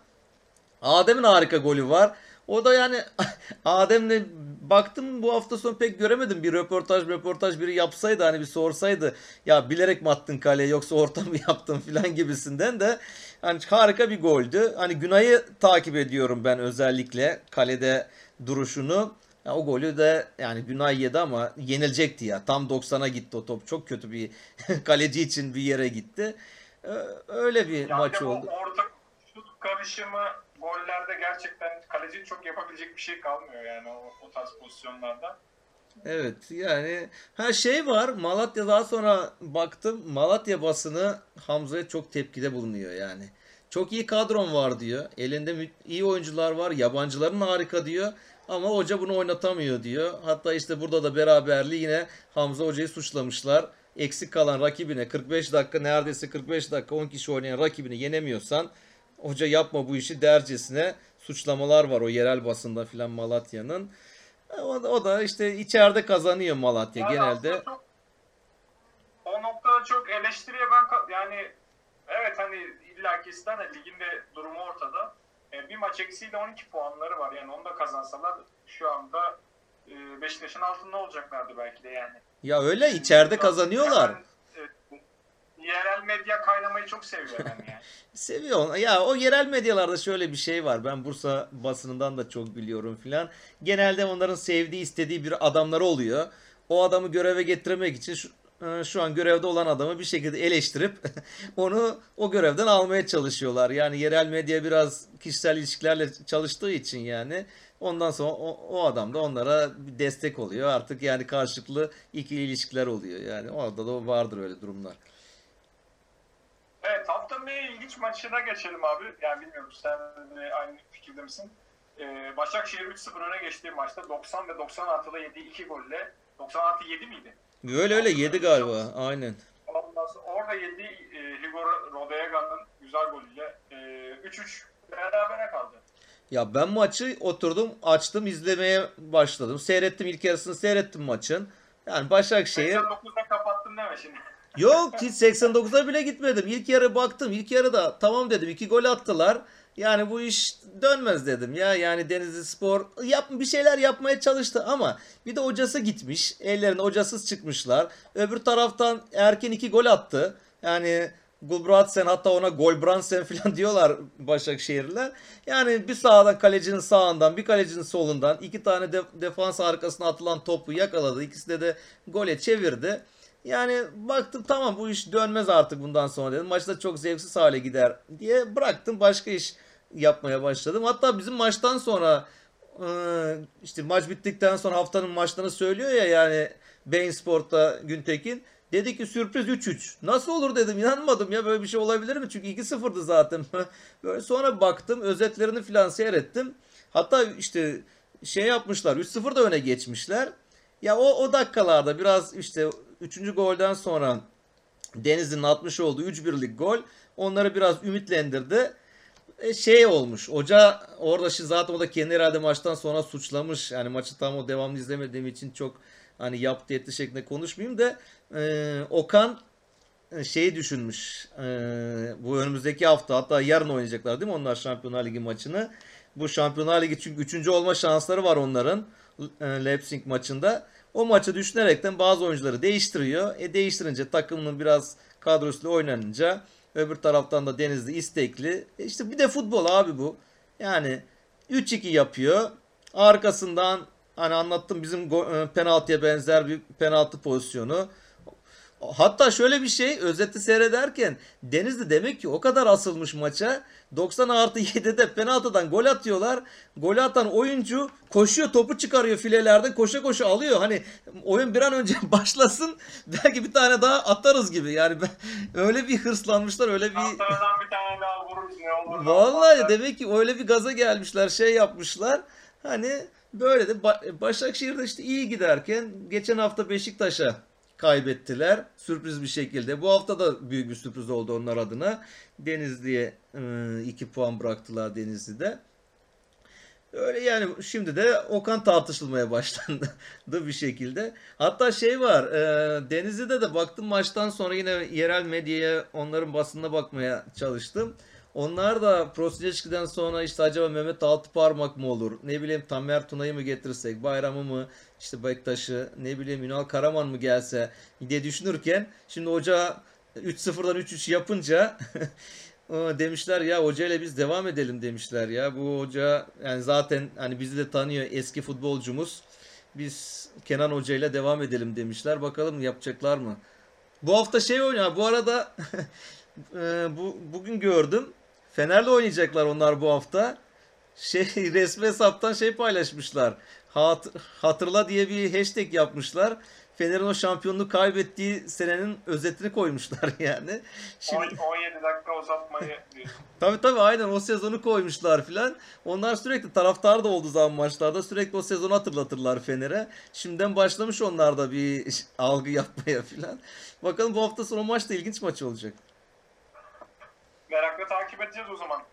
Adem'in harika golü var. O da yani Adem'le baktım bu hafta sonu pek göremedim. Bir röportaj röportaj biri yapsaydı hani bir sorsaydı ya bilerek mi attın kaleye yoksa orta mı yaptın filan gibisinden de hani harika bir goldü. Hani Günay'ı takip ediyorum ben özellikle kalede duruşunu. Ya o golü de yani Günay yedi ama yenilecekti ya. Tam 90'a gitti o top. Çok kötü bir kaleci için bir yere gitti. Ee, Öyle bir Yani maç oldu. orta şut karışımı gollerde gerçekten kalecinin çok yapabilecek bir şey kalmıyor yani o, o tarz pozisyonlarda. Evet yani her şey var Malatya daha sonra baktım Malatya basını Hamza'ya çok tepkide bulunuyor yani. Çok iyi kadron var diyor. Elinde iyi oyuncular var. Yabancıların harika diyor. Ama hoca bunu oynatamıyor diyor. Hatta işte burada da beraberliği yine Hamza hocayı suçlamışlar. Eksik kalan rakibine 45 dakika neredeyse 45 dakika 10 kişi oynayan rakibini yenemiyorsan hoca yapma bu işi dercesine suçlamalar var o yerel basında filan Malatya'nın. O da, o da işte içeride kazanıyor Malatya Yani genelde. çok- o noktada çok eleştiriye ben yani evet hani illaki ister de liginde durumu ortada. E, bir maç eksiğiyle 12 puanları var. Yani onu da kazansalar şu anda e, Beşiktaş'ın altında olacaklardı belki de yani. Ya öyle içeride kazanıyorlar. E, yerel medya kaynamayı çok seviyor ben yani. Seviyor. Ya o yerel medyalarda şöyle bir şey var. Ben Bursa basınından da çok biliyorum filan. Genelde onların sevdiği, istediği bir adamları oluyor. O adamı göreve getirmek için şu, e, şu an görevde olan adamı bir şekilde eleştirip onu o görevden almaya çalışıyorlar. Yani yerel medya biraz kişisel ilişkilerle çalıştığı için yani ondan sonra o, o adam da onlara destek oluyor. Artık yani karşılıklı ikili ilişkiler oluyor. Yani orada da vardır öyle durumlar. Evet haftanın en ilginç maçına geçelim abi. Yani bilmiyorum sen de aynı fikirde misin? Ee, Başakşehir 3-0 öne geçtiği maçta 90 ve 90 artıda yediği 2 golle 90 artı 7 miydi? Öyle öyle yedi galiba. Aynen. Ondan sonra orada yediği e, Igor Rodega'nın güzel golüyle e, 3-3 berabere kaldı. Ya ben maçı oturdum, açtım, izlemeye başladım. Seyrettim ilk yarısını seyrettim maçın. Yani Başakşehir 89'da kapattım deme şimdi. Yok hiç 89'a bile gitmedim. İlk yarı baktım. İlk yarıda tamam dedim. iki gol attılar. Yani bu iş dönmez dedim ya. Yani Denizli Spor yap, bir şeyler yapmaya çalıştı ama bir de hocası gitmiş. Ellerinde hocasız çıkmışlar. Öbür taraftan erken iki gol attı. Yani Gulbransen hatta ona Golbransen falan diyorlar Başakşehirliler. Yani bir sağdan kalecinin sağından bir kalecinin solundan iki tane de- defans arkasına atılan topu yakaladı. İkisi de de gole çevirdi. Yani baktım tamam bu iş dönmez artık bundan sonra dedim. Maçta çok zevksiz hale gider diye bıraktım. Başka iş yapmaya başladım. Hatta bizim maçtan sonra e, işte maç bittikten sonra haftanın maçlarını söylüyor ya yani Bein Sport'ta Güntekin. Dedi ki sürpriz 3-3. Nasıl olur dedim inanmadım ya böyle bir şey olabilir mi? Çünkü 2-0'dı zaten. böyle sonra baktım özetlerini filan seyrettim. Hatta işte şey yapmışlar 3-0 da öne geçmişler. Ya o, o dakikalarda biraz işte 3. golden sonra Denizli'nin atmış olduğu 3-1'lik gol onları biraz ümitlendirdi. E, şey olmuş. Hoca orada şimdi zaten o da kendi herhalde maçtan sonra suçlamış. Yani maçı tam o devamlı izlemediğim için çok hani yaptı etti şeklinde konuşmayayım da e, Okan e, şeyi düşünmüş. E, bu önümüzdeki hafta hatta yarın oynayacaklar değil mi onlar Şampiyonlar Ligi maçını. Bu Şampiyonlar Ligi çünkü 3. olma şansları var onların e, Leipzig maçında. O maçı düşünerekten bazı oyuncuları değiştiriyor. E değiştirince takımının biraz kadrosuyla oynanınca öbür taraftan da Denizli istekli. E işte bir de futbol abi bu. Yani 3-2 yapıyor. Arkasından hani anlattım bizim e, penaltıya benzer bir penaltı pozisyonu. Hatta şöyle bir şey özeti seyrederken Denizli demek ki o kadar asılmış maça 90 artı 7'de penaltıdan gol atıyorlar. Gol atan oyuncu koşuyor topu çıkarıyor filelerden koşa koşa alıyor. Hani oyun bir an önce başlasın belki bir tane daha atarız gibi. Yani ben, öyle bir hırslanmışlar öyle bir... Antalya'dan bir tane daha vururuz ne olur. ne Vallahi demek ki öyle bir gaza gelmişler şey yapmışlar. Hani böyle de Ba- Başakşehir'de işte iyi giderken geçen hafta Beşiktaş'a kaybettiler. Sürpriz bir şekilde. Bu hafta da büyük bir sürpriz oldu onlar adına. Denizli'ye 2 puan bıraktılar Denizli'de. Öyle yani şimdi de Okan tartışılmaya başlandı bir şekilde. Hatta şey var e, Denizli'de de baktım maçtan sonra yine yerel medyaya onların basınına bakmaya çalıştım. Onlar da Prosinecki'den sonra işte acaba Mehmet Altıparmak mı olur? Ne bileyim Tamer Tuna'yı mı getirsek? Bayramı mı? işte Bektaş'ı ne bileyim Ünal Karaman mı gelse diye düşünürken şimdi hoca 3-0'dan 3-3 yapınca demişler ya hocayla biz devam edelim demişler ya. Bu hoca yani zaten hani bizi de tanıyor eski futbolcumuz. Biz Kenan Hoca ile devam edelim demişler. Bakalım yapacaklar mı? Bu hafta şey oynuyor. Bu arada e, bu bugün gördüm. Fener'le oynayacaklar onlar bu hafta. Şey resmi hesaptan şey paylaşmışlar. Hat, hatırla diye bir hashtag yapmışlar. Fener'in o şampiyonluğu kaybettiği senenin özetini koymuşlar yani. Şimdi On- 17 dakika uzatmayı diyorsun. Tabii tabii aynen o sezonu koymuşlar filan. Onlar sürekli taraftar da olduğu zaman maçlarda sürekli o sezonu hatırlatırlar Fener'e. Şimdiden başlamış onlar da bir algı yapmaya filan. Bakalım bu hafta sonu maç da ilginç maç olacak. Merakla takip edeceğiz o zaman.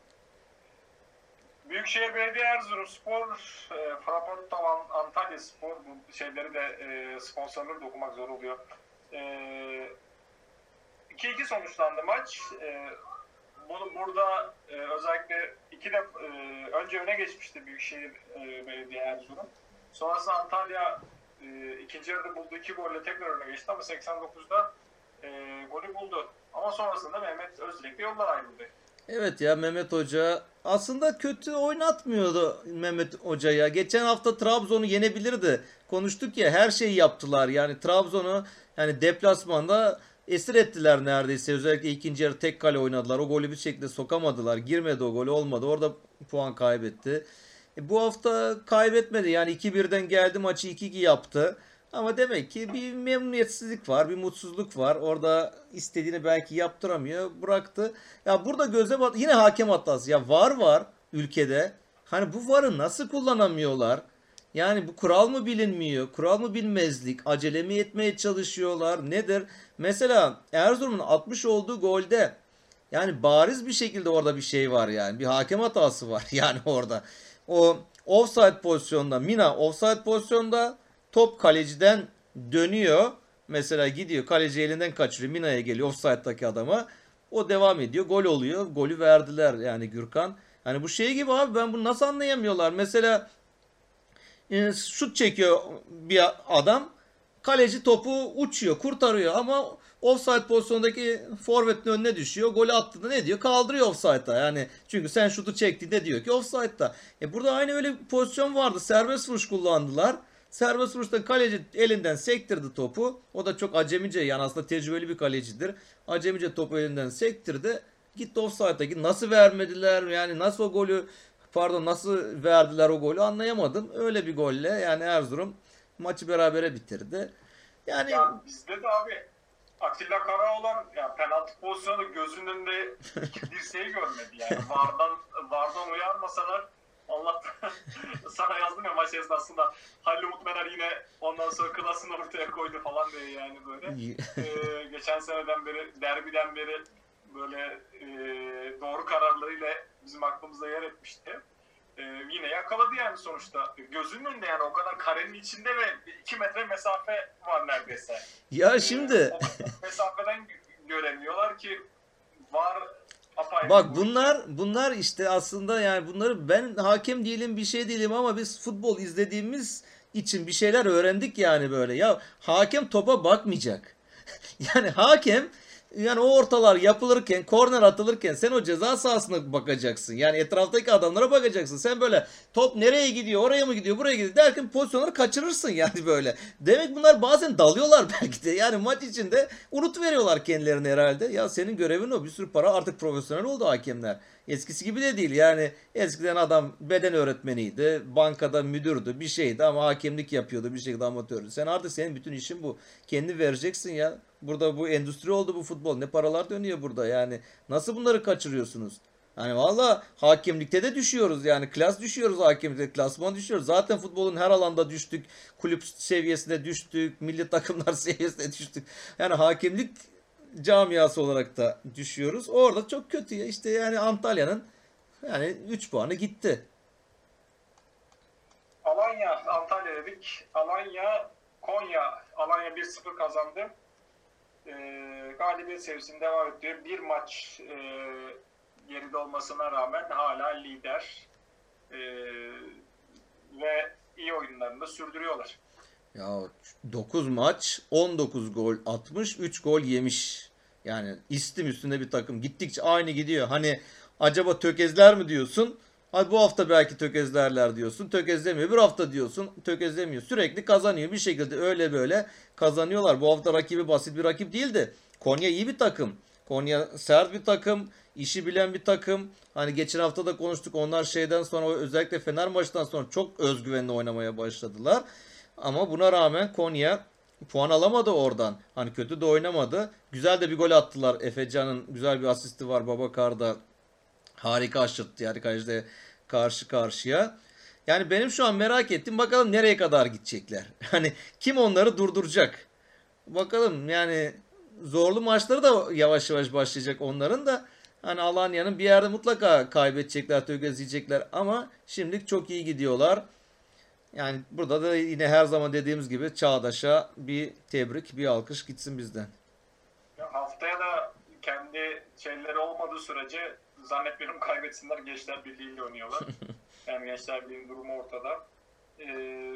Büyükşehir Belediye Erzurum Spor, e, Fraport Antalya Spor bu şeyleri de e, sponsorları da okumak zor oluyor. E, 2-2 sonuçlandı maç. E, bunu burada e, özellikle iki de e, önce öne geçmişti Büyükşehir e, Belediye Erzurum. Sonrasında Antalya e, ikinci yarıda bulduğu iki golle tekrar öne geçti ama 89'da e, golü buldu. Ama sonrasında Mehmet Özdilek'le yollar ayrıldı. Evet ya Mehmet Hoca aslında kötü oynatmıyordu Mehmet Hoca ya. Geçen hafta Trabzon'u yenebilirdi. Konuştuk ya her şeyi yaptılar. Yani Trabzon'u yani deplasmanda esir ettiler neredeyse. Özellikle ikinci yarı tek kale oynadılar. O golü bir şekilde sokamadılar. Girmedi o gol olmadı. Orada puan kaybetti. E, bu hafta kaybetmedi. Yani 2-1'den geldi maçı 2-2 yaptı. Ama demek ki bir memnuniyetsizlik var, bir mutsuzluk var. Orada istediğini belki yaptıramıyor, bıraktı. Ya burada göze bat yine hakem hatası. Ya var var ülkede. Hani bu varı nasıl kullanamıyorlar? Yani bu kural mı bilinmiyor? Kural mı bilmezlik? Acele mi etmeye çalışıyorlar? Nedir? Mesela Erzurum'un 60 olduğu golde yani bariz bir şekilde orada bir şey var yani. Bir hakem hatası var yani orada. O offside pozisyonda Mina offside pozisyonda top kaleciden dönüyor. Mesela gidiyor kaleci elinden kaçırıyor. Mina'ya geliyor offside'daki adama. O devam ediyor. Gol oluyor. Golü verdiler yani Gürkan. Hani bu şey gibi abi ben bunu nasıl anlayamıyorlar? Mesela e, şut çekiyor bir adam. Kaleci topu uçuyor, kurtarıyor ama offside pozisyondaki forvetin önüne düşüyor. Golü attığında ne diyor? Kaldırıyor offside'da. Yani çünkü sen şutu çektiğinde diyor ki offside'da. E burada aynı öyle bir pozisyon vardı. Serbest vuruş kullandılar. Serbest vuruşta kaleci elinden sektirdi topu. O da çok acemice yani aslında tecrübeli bir kalecidir. Acemice topu elinden sektirdi. Gitti offside'a gitti. Nasıl vermediler? Yani nasıl o golü pardon nasıl verdiler o golü anlayamadım. Öyle bir golle yani Erzurum maçı berabere bitirdi. Yani Ya bizde de abi Atilla Karaoğlan ya penaltı pozisyonu gözünün önünde dirseği görmedi yani. Vardan, vardan uyarmasalar Allah sana yazdım ya maç esnasında Halil Umut Meler yine ondan sonra klasını ortaya koydu falan diye yani böyle. ee, geçen seneden beri derbiden beri böyle e, doğru kararlarıyla bizim aklımızda yer etmişti. Ee, yine yakaladı yani sonuçta. Gözünün önünde yani o kadar karenin içinde ve 2 metre mesafe var neredeyse. Ya şimdi o mesafeden göremiyorlar ki var Bak bunlar bunlar işte aslında yani bunları ben hakem değilim bir şey değilim ama biz futbol izlediğimiz için bir şeyler öğrendik yani böyle. Ya hakem topa bakmayacak. Yani hakem yani o ortalar yapılırken, korner atılırken sen o ceza sahasına bakacaksın. Yani etraftaki adamlara bakacaksın. Sen böyle top nereye gidiyor, oraya mı gidiyor, buraya gidiyor derken pozisyonları kaçırırsın yani böyle. Demek bunlar bazen dalıyorlar belki de. Yani maç içinde unutuveriyorlar kendilerini herhalde. Ya senin görevin o. Bir sürü para artık profesyonel oldu hakemler. Eskisi gibi de değil. Yani eskiden adam beden öğretmeniydi, bankada müdürdü, bir şeydi ama hakemlik yapıyordu, bir şekilde amatördü. Sen artık senin bütün işin bu. Kendi vereceksin ya. Burada bu endüstri oldu bu futbol. Ne paralar dönüyor burada yani. Nasıl bunları kaçırıyorsunuz? Hani valla hakemlikte de düşüyoruz yani klas düşüyoruz hakemlikte klasman düşüyoruz. Zaten futbolun her alanda düştük. Kulüp seviyesinde düştük. Milli takımlar seviyesinde düştük. Yani hakemlik camiası olarak da düşüyoruz. Orada çok kötü ya. İşte yani Antalya'nın yani 3 puanı gitti. Alanya, Antalya dedik. Alanya, Konya. Alanya 1-0 kazandı. Ee, galibiyet serisini devam ediyor. Bir maç e, geride olmasına rağmen hala lider. Ee, ve iyi oyunlarını da sürdürüyorlar. Ya 9 maç 19 gol atmış 3 gol yemiş. Yani istim üstünde bir takım. Gittikçe aynı gidiyor. Hani acaba tökezler mi diyorsun? Hadi bu hafta belki tökezlerler diyorsun. Tökezlemiyor. Bir hafta diyorsun tökezlemiyor. Sürekli kazanıyor. Bir şekilde öyle böyle kazanıyorlar. Bu hafta rakibi basit bir rakip değildi. Konya iyi bir takım. Konya sert bir takım. işi bilen bir takım. Hani geçen hafta da konuştuk. Onlar şeyden sonra özellikle Fener maçından sonra çok özgüvenli oynamaya başladılar. Ama buna rağmen Konya puan alamadı oradan. Hani kötü de oynamadı. Güzel de bir gol attılar. Efecan'ın güzel bir asisti var. Babakar'da harika aşırttı yani kaleciyle karşı karşıya. Yani benim şu an merak ettim bakalım nereye kadar gidecekler. Hani kim onları durduracak? Bakalım yani zorlu maçları da yavaş yavaş başlayacak onların da. Hani Alanya'nın bir yerde mutlaka kaybedecekler, tökezleyecekler ama şimdilik çok iyi gidiyorlar. Yani burada da yine her zaman dediğimiz gibi Çağdaş'a bir tebrik, bir alkış gitsin bizden. Ya haftaya da kendi şeyleri olmadığı sürece zannetmiyorum kaybetsinler. Gençler Birliği'yle oynuyorlar. yani Gençler Birliği'nin durumu ortada. Ee,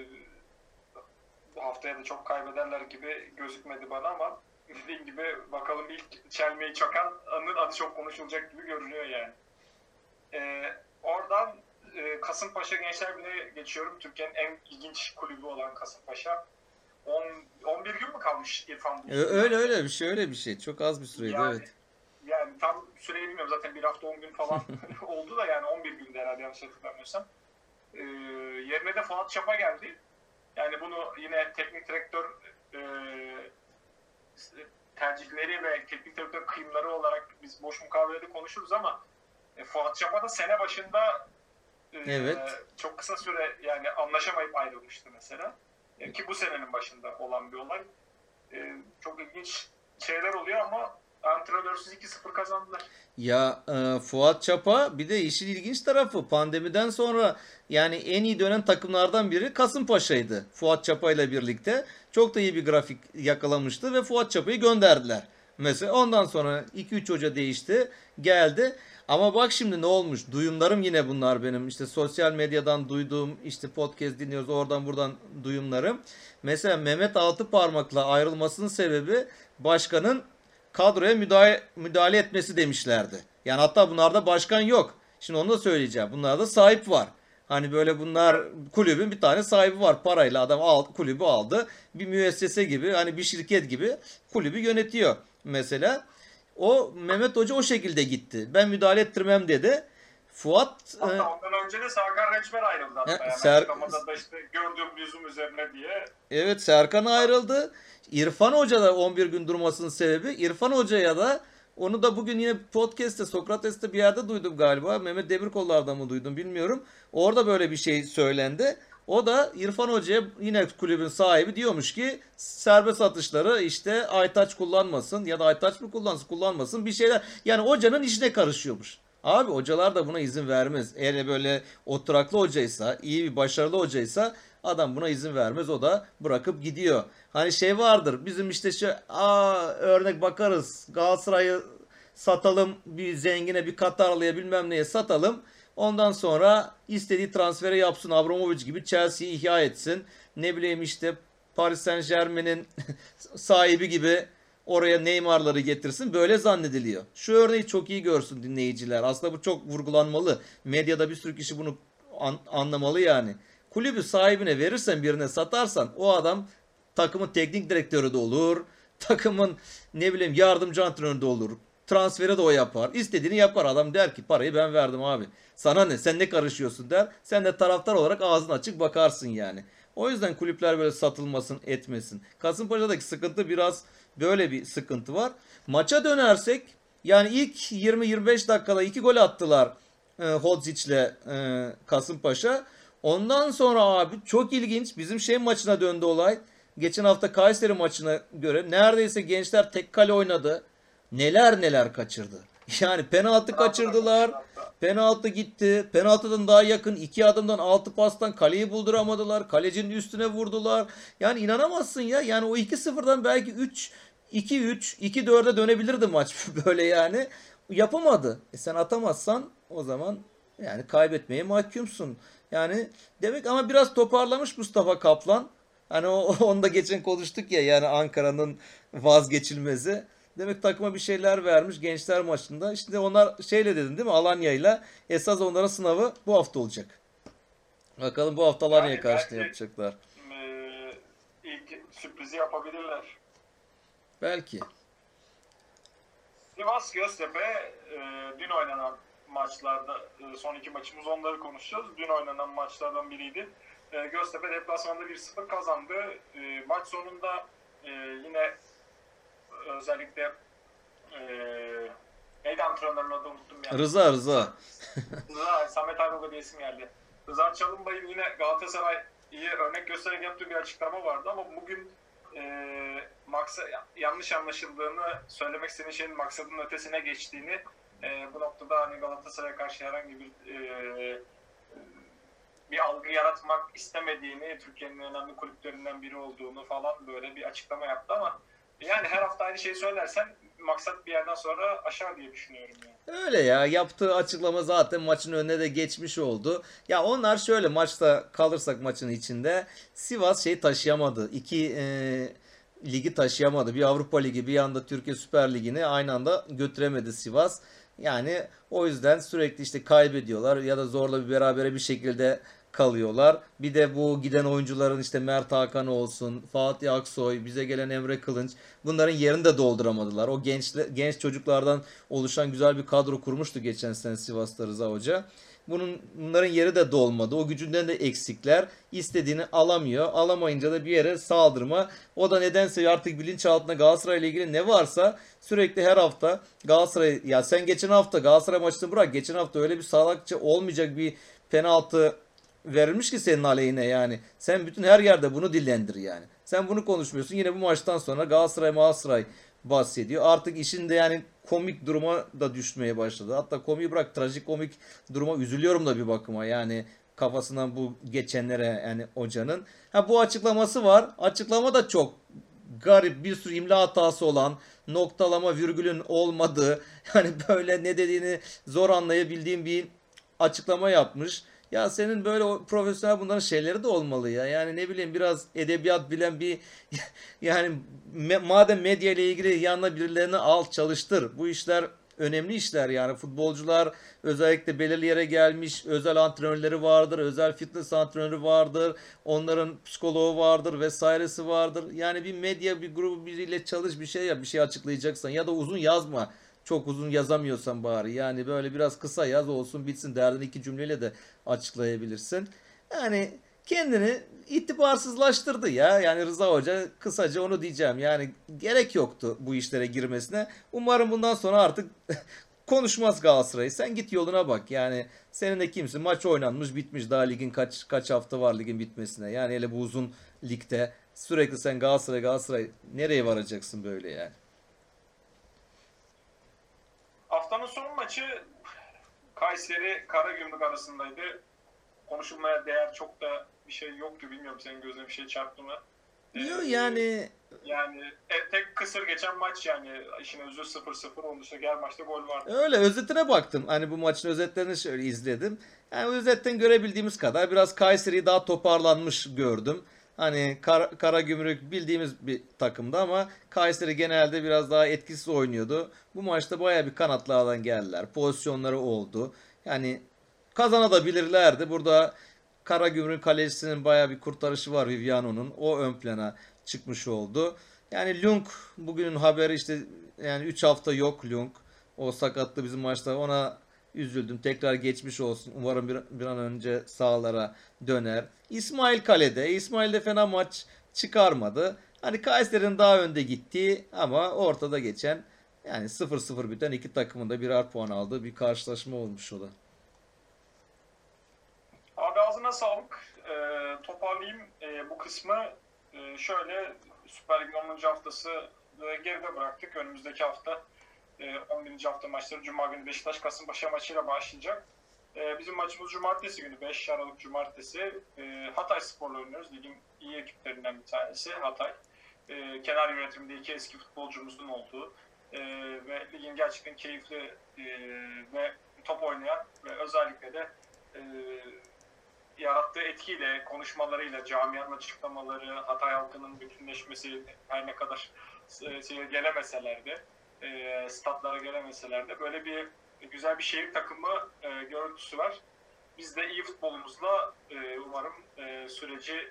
bu haftaya da çok kaybederler gibi gözükmedi bana ama dediğim gibi bakalım ilk çelmeyi çakan anın adı çok konuşulacak gibi görünüyor yani. Ee, oradan e, Kasımpaşa Gençler Birliği'ne geçiyorum. Türkiye'nin en ilginç kulübü olan Kasımpaşa. 10, 11 gün mü kalmış İrfan bu? Ö- Öyle öyle bir şey, öyle bir şey. Çok az bir süreydi Yani- evet. Tam süreyi bilmiyorum zaten bir hafta 10 gün falan oldu da yani 11 günde herhalde yanlış hatırlamıyorsam. Ee, yerine de Fuat Çapa geldi. Yani bunu yine teknik direktör e, tercihleri ve teknik direktör kıyımları olarak biz boş mukavelede konuşuruz ama e, Fuat Çapa da sene başında e, Evet. çok kısa süre yani anlaşamayıp ayrılmıştı mesela. E, ki bu senenin başında olan bir olay. E, çok ilginç şeyler oluyor ama antrenörsüz 2-0 kazandılar. Ya e, Fuat Çapa bir de işin ilginç tarafı pandemiden sonra yani en iyi dönen takımlardan biri Kasımpaşa'ydı. Fuat Çapa ile birlikte çok da iyi bir grafik yakalamıştı ve Fuat Çapa'yı gönderdiler. Mesela ondan sonra 2-3 hoca değişti, geldi. Ama bak şimdi ne olmuş? Duyumlarım yine bunlar benim. İşte sosyal medyadan duyduğum, işte podcast dinliyoruz oradan buradan duyumlarım. Mesela Mehmet Altıparmak'la ayrılmasının sebebi başkanın kadroya müdahale, müdahale etmesi demişlerdi. Yani hatta bunlarda başkan yok. Şimdi onu da söyleyeceğim. Bunlarda sahip var. Hani böyle bunlar kulübün bir tane sahibi var. Parayla adam al, kulübü aldı. Bir müessese gibi hani bir şirket gibi kulübü yönetiyor mesela. O Mehmet Hoca o şekilde gitti. Ben müdahale ettirmem dedi. Fuat e, Hatta ondan önce de Serkan Reçber ayrıldı hatta. Ya, yani Ser- da işte gördüğüm yüzüm üzerine diye. Evet Serkan ayrıldı. İrfan Hoca da 11 gün durmasının sebebi İrfan Hoca'ya da Onu da bugün yine podcast'te Sokrates'te bir yerde duydum galiba. Mehmet Demirkollar'da mı duydum bilmiyorum. Orada böyle bir şey söylendi. O da İrfan Hoca'ya yine kulübün sahibi diyormuş ki serbest atışları işte Aytaç kullanmasın ya da Aytaç mı kullansın kullanmasın bir şeyler. Yani hocanın işine karışıyormuş. Abi hocalar da buna izin vermez. Eğer böyle oturaklı hocaysa, iyi bir başarılı hocaysa adam buna izin vermez. O da bırakıp gidiyor. Hani şey vardır. Bizim işte şu aa örnek bakarız. Galatasaray'ı satalım bir zengine bir Katarlıya bilmem neye satalım. Ondan sonra istediği transferi yapsın. Abramovich gibi Chelsea'yi ihya etsin. Ne bileyim işte Paris Saint Germain'in sahibi gibi oraya Neymar'ları getirsin. Böyle zannediliyor. Şu örneği çok iyi görsün dinleyiciler. Aslında bu çok vurgulanmalı. Medyada bir sürü kişi bunu an- anlamalı yani. Kulübü sahibine verirsen birine satarsan o adam takımın teknik direktörü de olur. Takımın ne bileyim yardımcı antrenörü de olur. Transferi de o yapar. İstediğini yapar. Adam der ki parayı ben verdim abi. Sana ne? Sen ne karışıyorsun der. Sen de taraftar olarak ağzın açık bakarsın yani. O yüzden kulüpler böyle satılmasın, etmesin. Kasımpaşa'daki sıkıntı biraz böyle bir sıkıntı var. Maça dönersek yani ilk 20-25 dakikada iki gol attılar e, Hodzic'le e, Kasımpaşa. Ondan sonra abi çok ilginç bizim şey maçına döndü olay. Geçen hafta Kayseri maçına göre neredeyse gençler tek kale oynadı. Neler neler kaçırdı. Yani penaltı kaçırdılar. Penaltı gitti. Penaltıdan daha yakın iki adımdan altı pastan kaleyi bulduramadılar. Kalecinin üstüne vurdular. Yani inanamazsın ya. Yani o 2-0'dan belki 3 2-3 2-4'e dönebilirdi maç böyle yani. Yapamadı. E sen atamazsan o zaman yani kaybetmeye mahkumsun. Yani demek ama biraz toparlamış Mustafa Kaplan. Hani o onu da geçen konuştuk ya yani Ankara'nın vazgeçilmezi. Demek takıma bir şeyler vermiş gençler maçında. İşte onlar şeyle dedin değil mi Alanya'yla. Esas onların sınavı bu hafta olacak. Bakalım bu hafta Alanya'ya Yani karşı ne yapacaklar. Ee, ilk sürprizi yapabilirler. Belki. Sivas Göztepe e, dün oynanan maçlarda e, son iki maçımız onları konuşacağız. Dün oynanan maçlardan biriydi. E, Göztepe deplasmanda 1-0 kazandı. E, maç sonunda e, yine özellikle e, neydi antrenörün adını unuttum ya. Rıza Rıza. Rıza, Samet Aybaba diye isim geldi. Rıza Çalınbay'ın yine Galatasaray'ı örnek göstererek yaptığı bir açıklama vardı ama bugün e, maksa, yanlış anlaşıldığını söylemek istediğin şeyin maksadının ötesine geçtiğini e, bu noktada hani Galatasaray'a karşı herhangi bir e, bir algı yaratmak istemediğini, Türkiye'nin önemli kulüplerinden biri olduğunu falan böyle bir açıklama yaptı ama yani her hafta aynı şeyi söylersen maksat bir yerden sonra aşar diye düşünüyorum yani. Öyle ya yaptığı açıklama zaten maçın önüne de geçmiş oldu. Ya onlar şöyle maçta kalırsak maçın içinde Sivas şey taşıyamadı. İki e, ligi taşıyamadı. Bir Avrupa Ligi bir yanda Türkiye Süper Ligi'ni aynı anda götüremedi Sivas. Yani o yüzden sürekli işte kaybediyorlar ya da zorla bir berabere bir şekilde kalıyorlar. Bir de bu giden oyuncuların işte Mert Hakan olsun, Fatih Aksoy, bize gelen Emre Kılınç bunların yerini de dolduramadılar. O genç genç çocuklardan oluşan güzel bir kadro kurmuştu geçen sene Sivas'ta Rıza Hoca. Bunun bunların yeri de dolmadı. O gücünden de eksikler. İstediğini alamıyor. Alamayınca da bir yere saldırma. O da nedense artık bilinçaltında Galatasaray ile ilgili ne varsa sürekli her hafta Galatasaray ya sen geçen hafta Galatasaray maçını bırak. Geçen hafta öyle bir salakça olmayacak bir penaltı verilmiş ki senin aleyhine yani. Sen bütün her yerde bunu dillendir yani. Sen bunu konuşmuyorsun. Yine bu maçtan sonra Galatasaray Galatasaray bahsediyor. Artık işin de yani komik duruma da düşmeye başladı. Hatta komiği bırak trajikomik duruma üzülüyorum da bir bakıma. Yani kafasından bu geçenlere yani hocanın. Ha bu açıklaması var. Açıklama da çok garip bir sürü imla hatası olan noktalama virgülün olmadığı yani böyle ne dediğini zor anlayabildiğim bir açıklama yapmış. Ya senin böyle profesyonel bunların şeyleri de olmalı ya. Yani ne bileyim biraz edebiyat bilen bir yani me- madem medya ile ilgili yanına birilerini al çalıştır. Bu işler önemli işler yani futbolcular özellikle belirli yere gelmiş özel antrenörleri vardır, özel fitness antrenörü vardır, onların psikoloğu vardır vesairesi vardır. Yani bir medya bir grubu biriyle çalış bir şey yap, bir şey açıklayacaksan ya da uzun yazma. Çok uzun yazamıyorsan bari. Yani böyle biraz kısa yaz olsun bitsin. Derdini iki cümleyle de açıklayabilirsin. Yani kendini itibarsızlaştırdı ya. Yani Rıza Hoca kısaca onu diyeceğim. Yani gerek yoktu bu işlere girmesine. Umarım bundan sonra artık konuşmaz Galatasaray. Sen git yoluna bak. Yani senin de kimsin? Maç oynanmış, bitmiş. Daha ligin kaç kaç hafta var ligin bitmesine. Yani hele bu uzun ligde sürekli sen Galatasaray Galatasaray nereye varacaksın böyle yani? Haftanın son maçı Kayseri Karagümrük arasındaydı. Konuşulmaya değer çok da bir şey yoktu. Bilmiyorum senin gözüne bir şey çarptı mı? Ee, Yok yani Yani e, tek kısır geçen maç yani işin özü 0-0 onun dışında her maçta gol vardı. Öyle özetine baktım. Hani bu maçın özetlerini şöyle izledim. Yani özetten görebildiğimiz kadar biraz Kayseri'yi daha toparlanmış gördüm. Hani Kar Karagümrük bildiğimiz bir takımdı ama Kayseri genelde biraz daha etkisiz oynuyordu. Bu maçta baya bir kanatlardan geldiler. Pozisyonları oldu. Yani kazanabilirlerdi. Burada Karagümrük kalecisinin baya bir kurtarışı var Viviano'nun. O ön plana çıkmış oldu. Yani Lung bugünün haberi işte yani 3 hafta yok Lung. O sakatlı bizim maçta ona üzüldüm. Tekrar geçmiş olsun. Umarım bir, bir an önce sahalara döner. İsmail kalede. İsmail de fena maç çıkarmadı. Hani Kayseri'nin daha önde gittiği ama ortada geçen yani 0-0 biten iki takımın da birer puan aldığı bir karşılaşma olmuş o da. Abi ağzına sağlık. Ee, toparlayayım ee, bu kısmı. Ee, şöyle Süper Lig'in 10. haftası e, geride bıraktık. Önümüzdeki hafta e, 11. hafta maçları Cuma günü Beşiktaş Kasımpaşa maçıyla başlayacak. E, bizim maçımız Cumartesi günü 5 Aralık Cumartesi. E, Hatay Spor'la oynuyoruz. Ligin iyi ekiplerinden bir tanesi Hatay. E, kenar yönetiminde iki eski futbolcumuzun olduğu e, ve ligin gerçekten keyifli e, ve top oynayan ve özellikle de e, yarattığı etkiyle, konuşmalarıyla, camianın açıklamaları, Hatay halkının bütünleşmesi her ne kadar e, şeye gelemeseler de, e, statlara gelemeseler de böyle bir güzel bir şehir takımı e, görüntüsü var. Biz de iyi futbolumuzla e, umarım e, süreci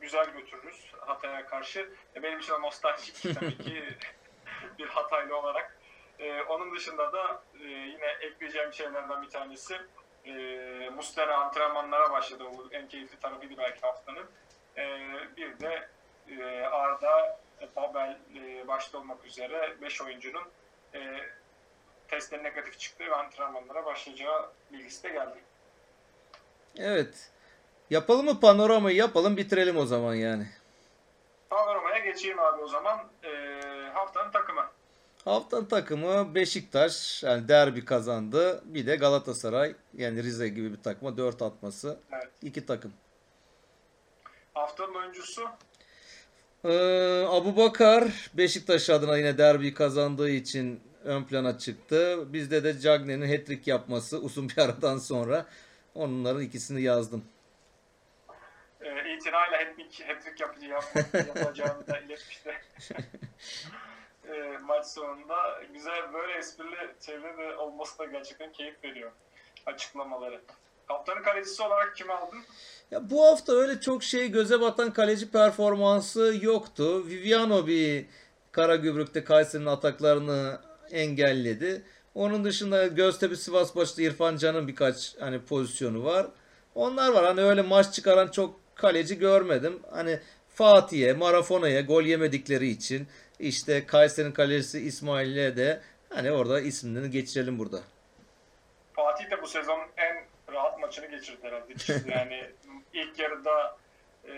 güzel götürürüz Hatay'a karşı. E, benim için nostaljik tabii ki bir Hataylı olarak. E, onun dışında da e, yine ekleyeceğim şeylerden bir tanesi e, Mustera antrenmanlara başladı. Bu en keyifli tarafıydı belki haftanın. E, bir de e, Arda, Babel e, başta olmak üzere 5 oyuncunun e, testleri negatif çıktı ve antrenmanlara başlayacağı bilgisi de geldi. Evet. Yapalım mı panoramayı yapalım bitirelim o zaman yani. Panoramaya geçeyim abi o zaman. E, haftanın takımı. Haftanın takımı Beşiktaş yani derbi kazandı. Bir de Galatasaray yani Rize gibi bir takıma 4 atması. Evet. İki takım. Haftanın oyuncusu Ee, Abu Bakar Beşiktaş adına yine derbi kazandığı için ön plana çıktı. Bizde de Cagney'in hat-trick yapması uzun bir aradan sonra onların ikisini yazdım. e, itinayla hat-trick, hat-trick yapıcı yapacağını da iletmişti. e, maç sonunda güzel böyle esprili çevre de olması da gerçekten keyif veriyor açıklamaları. Kaptanın kalecisi olarak kimi aldın? Ya bu hafta öyle çok şey göze batan kaleci performansı yoktu. Viviano bir Karagümrük'te Kayseri'nin ataklarını engelledi. Onun dışında Göztepe Sivas başta İrfan Can'ın birkaç hani pozisyonu var. Onlar var. Hani öyle maç çıkaran çok kaleci görmedim. Hani Fatih'e, Marafona'ya gol yemedikleri için işte Kayseri'nin kalecisi İsmail'e de hani orada isimlerini geçirelim burada. Fatih de bu sezon en rahat maçını geçirdi herhalde. Yani ilk yarıda e,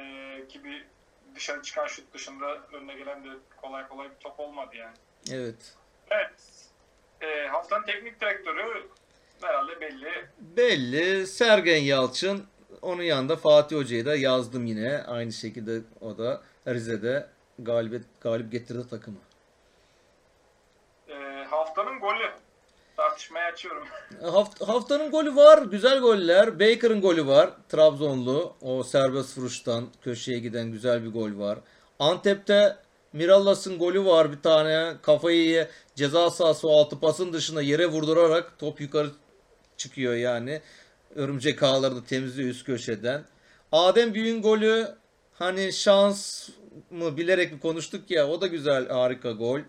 ki bir dışarı çıkan şut dışında önüne gelen de kolay kolay bir top olmadı yani. Evet. Evet. E, haftanın teknik direktörü herhalde belli. Belli. Sergen Yalçın. Onun yanında Fatih Hoca'yı da yazdım yine. Aynı şekilde o da Rize'de galibiyet galip getirdi takımı. E, haftanın golü. Tartışmaya açıyorum. Haft- haftanın golü var. Güzel goller. Baker'ın golü var. Trabzonlu. O serbest vuruştan köşeye giden güzel bir gol var. Antep'te Mirallas'ın golü var bir tane. Kafayı ceza sahası o altı pasın dışında yere vurdurarak top yukarı çıkıyor yani. Örümcek ağlarını temizliyor üst köşeden. Adem Büyük'ün golü hani şans mı bilerek mi konuştuk ya o da güzel harika gol.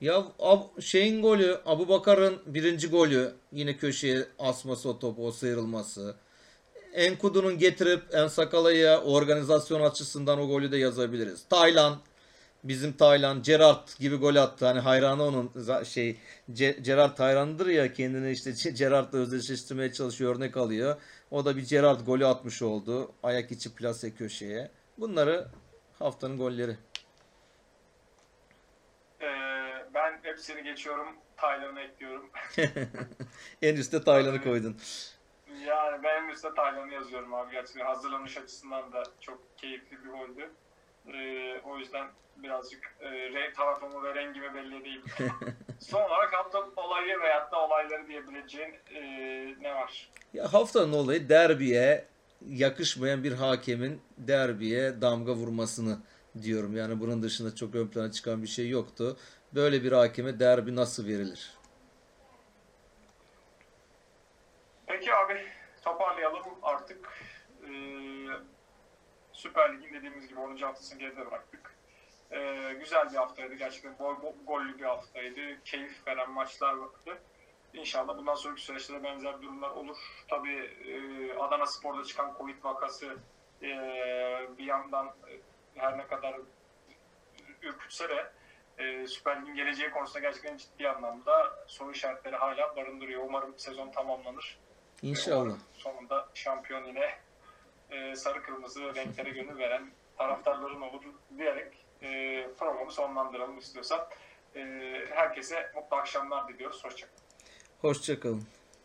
Ya Ab- şeyin golü Abu Bakar'ın birinci golü yine köşeye asması o topu o sıyrılması. Enkudu'nun getirip Ensakala'ya organizasyon açısından o golü de yazabiliriz. Taylan bizim Taylan Gerard gibi gol attı. Hani hayranı onun şey Ce- Gerard hayranıdır ya kendini işte Gerard'la özdeşleştirmeye çalışıyor örnek alıyor. O da bir Gerard golü atmış oldu. Ayak içi plase köşeye. Bunları haftanın golleri. Ee, ben hepsini geçiyorum. Taylan'ı ekliyorum. En üste Taylan'ı koydun. Yani benim üstte Taylan'ı yazıyorum abi. Gerçekten hazırlanış açısından da çok keyifli bir goldü. Ee, o yüzden birazcık e, renk tarafımı ve rengimi belli edeyim. Son olarak hafta olayı veyahut da olayları diyebileceğin e, ne var? Ya haftanın olayı derbiye yakışmayan bir hakemin derbiye damga vurmasını diyorum. Yani bunun dışında çok ön plana çıkan bir şey yoktu. Böyle bir hakeme derbi nasıl verilir? Peki abi toparlayalım artık. Ee, Süper Lig'in dediğimiz gibi 10. haftasını geride bıraktık. Ee, güzel bir haftaydı. Gerçekten bol, gollü bir haftaydı. Keyif veren maçlar vardı. İnşallah bundan sonraki süreçte de benzer durumlar olur. Tabii e, Adana Spor'da çıkan Covid vakası e, bir yandan her ne kadar ürkütse de e, Süper Lig'in geleceği konusunda gerçekten ciddi anlamda soru işaretleri hala barındırıyor. Umarım sezon tamamlanır. İnşallah. Sonunda şampiyon yine e, sarı kırmızı renklere gönül veren taraftarların olur diyerek e, programı sonlandıralım istiyorsan. E, herkese mutlu akşamlar diliyoruz. Hoşçakalın. Hoşçakalın.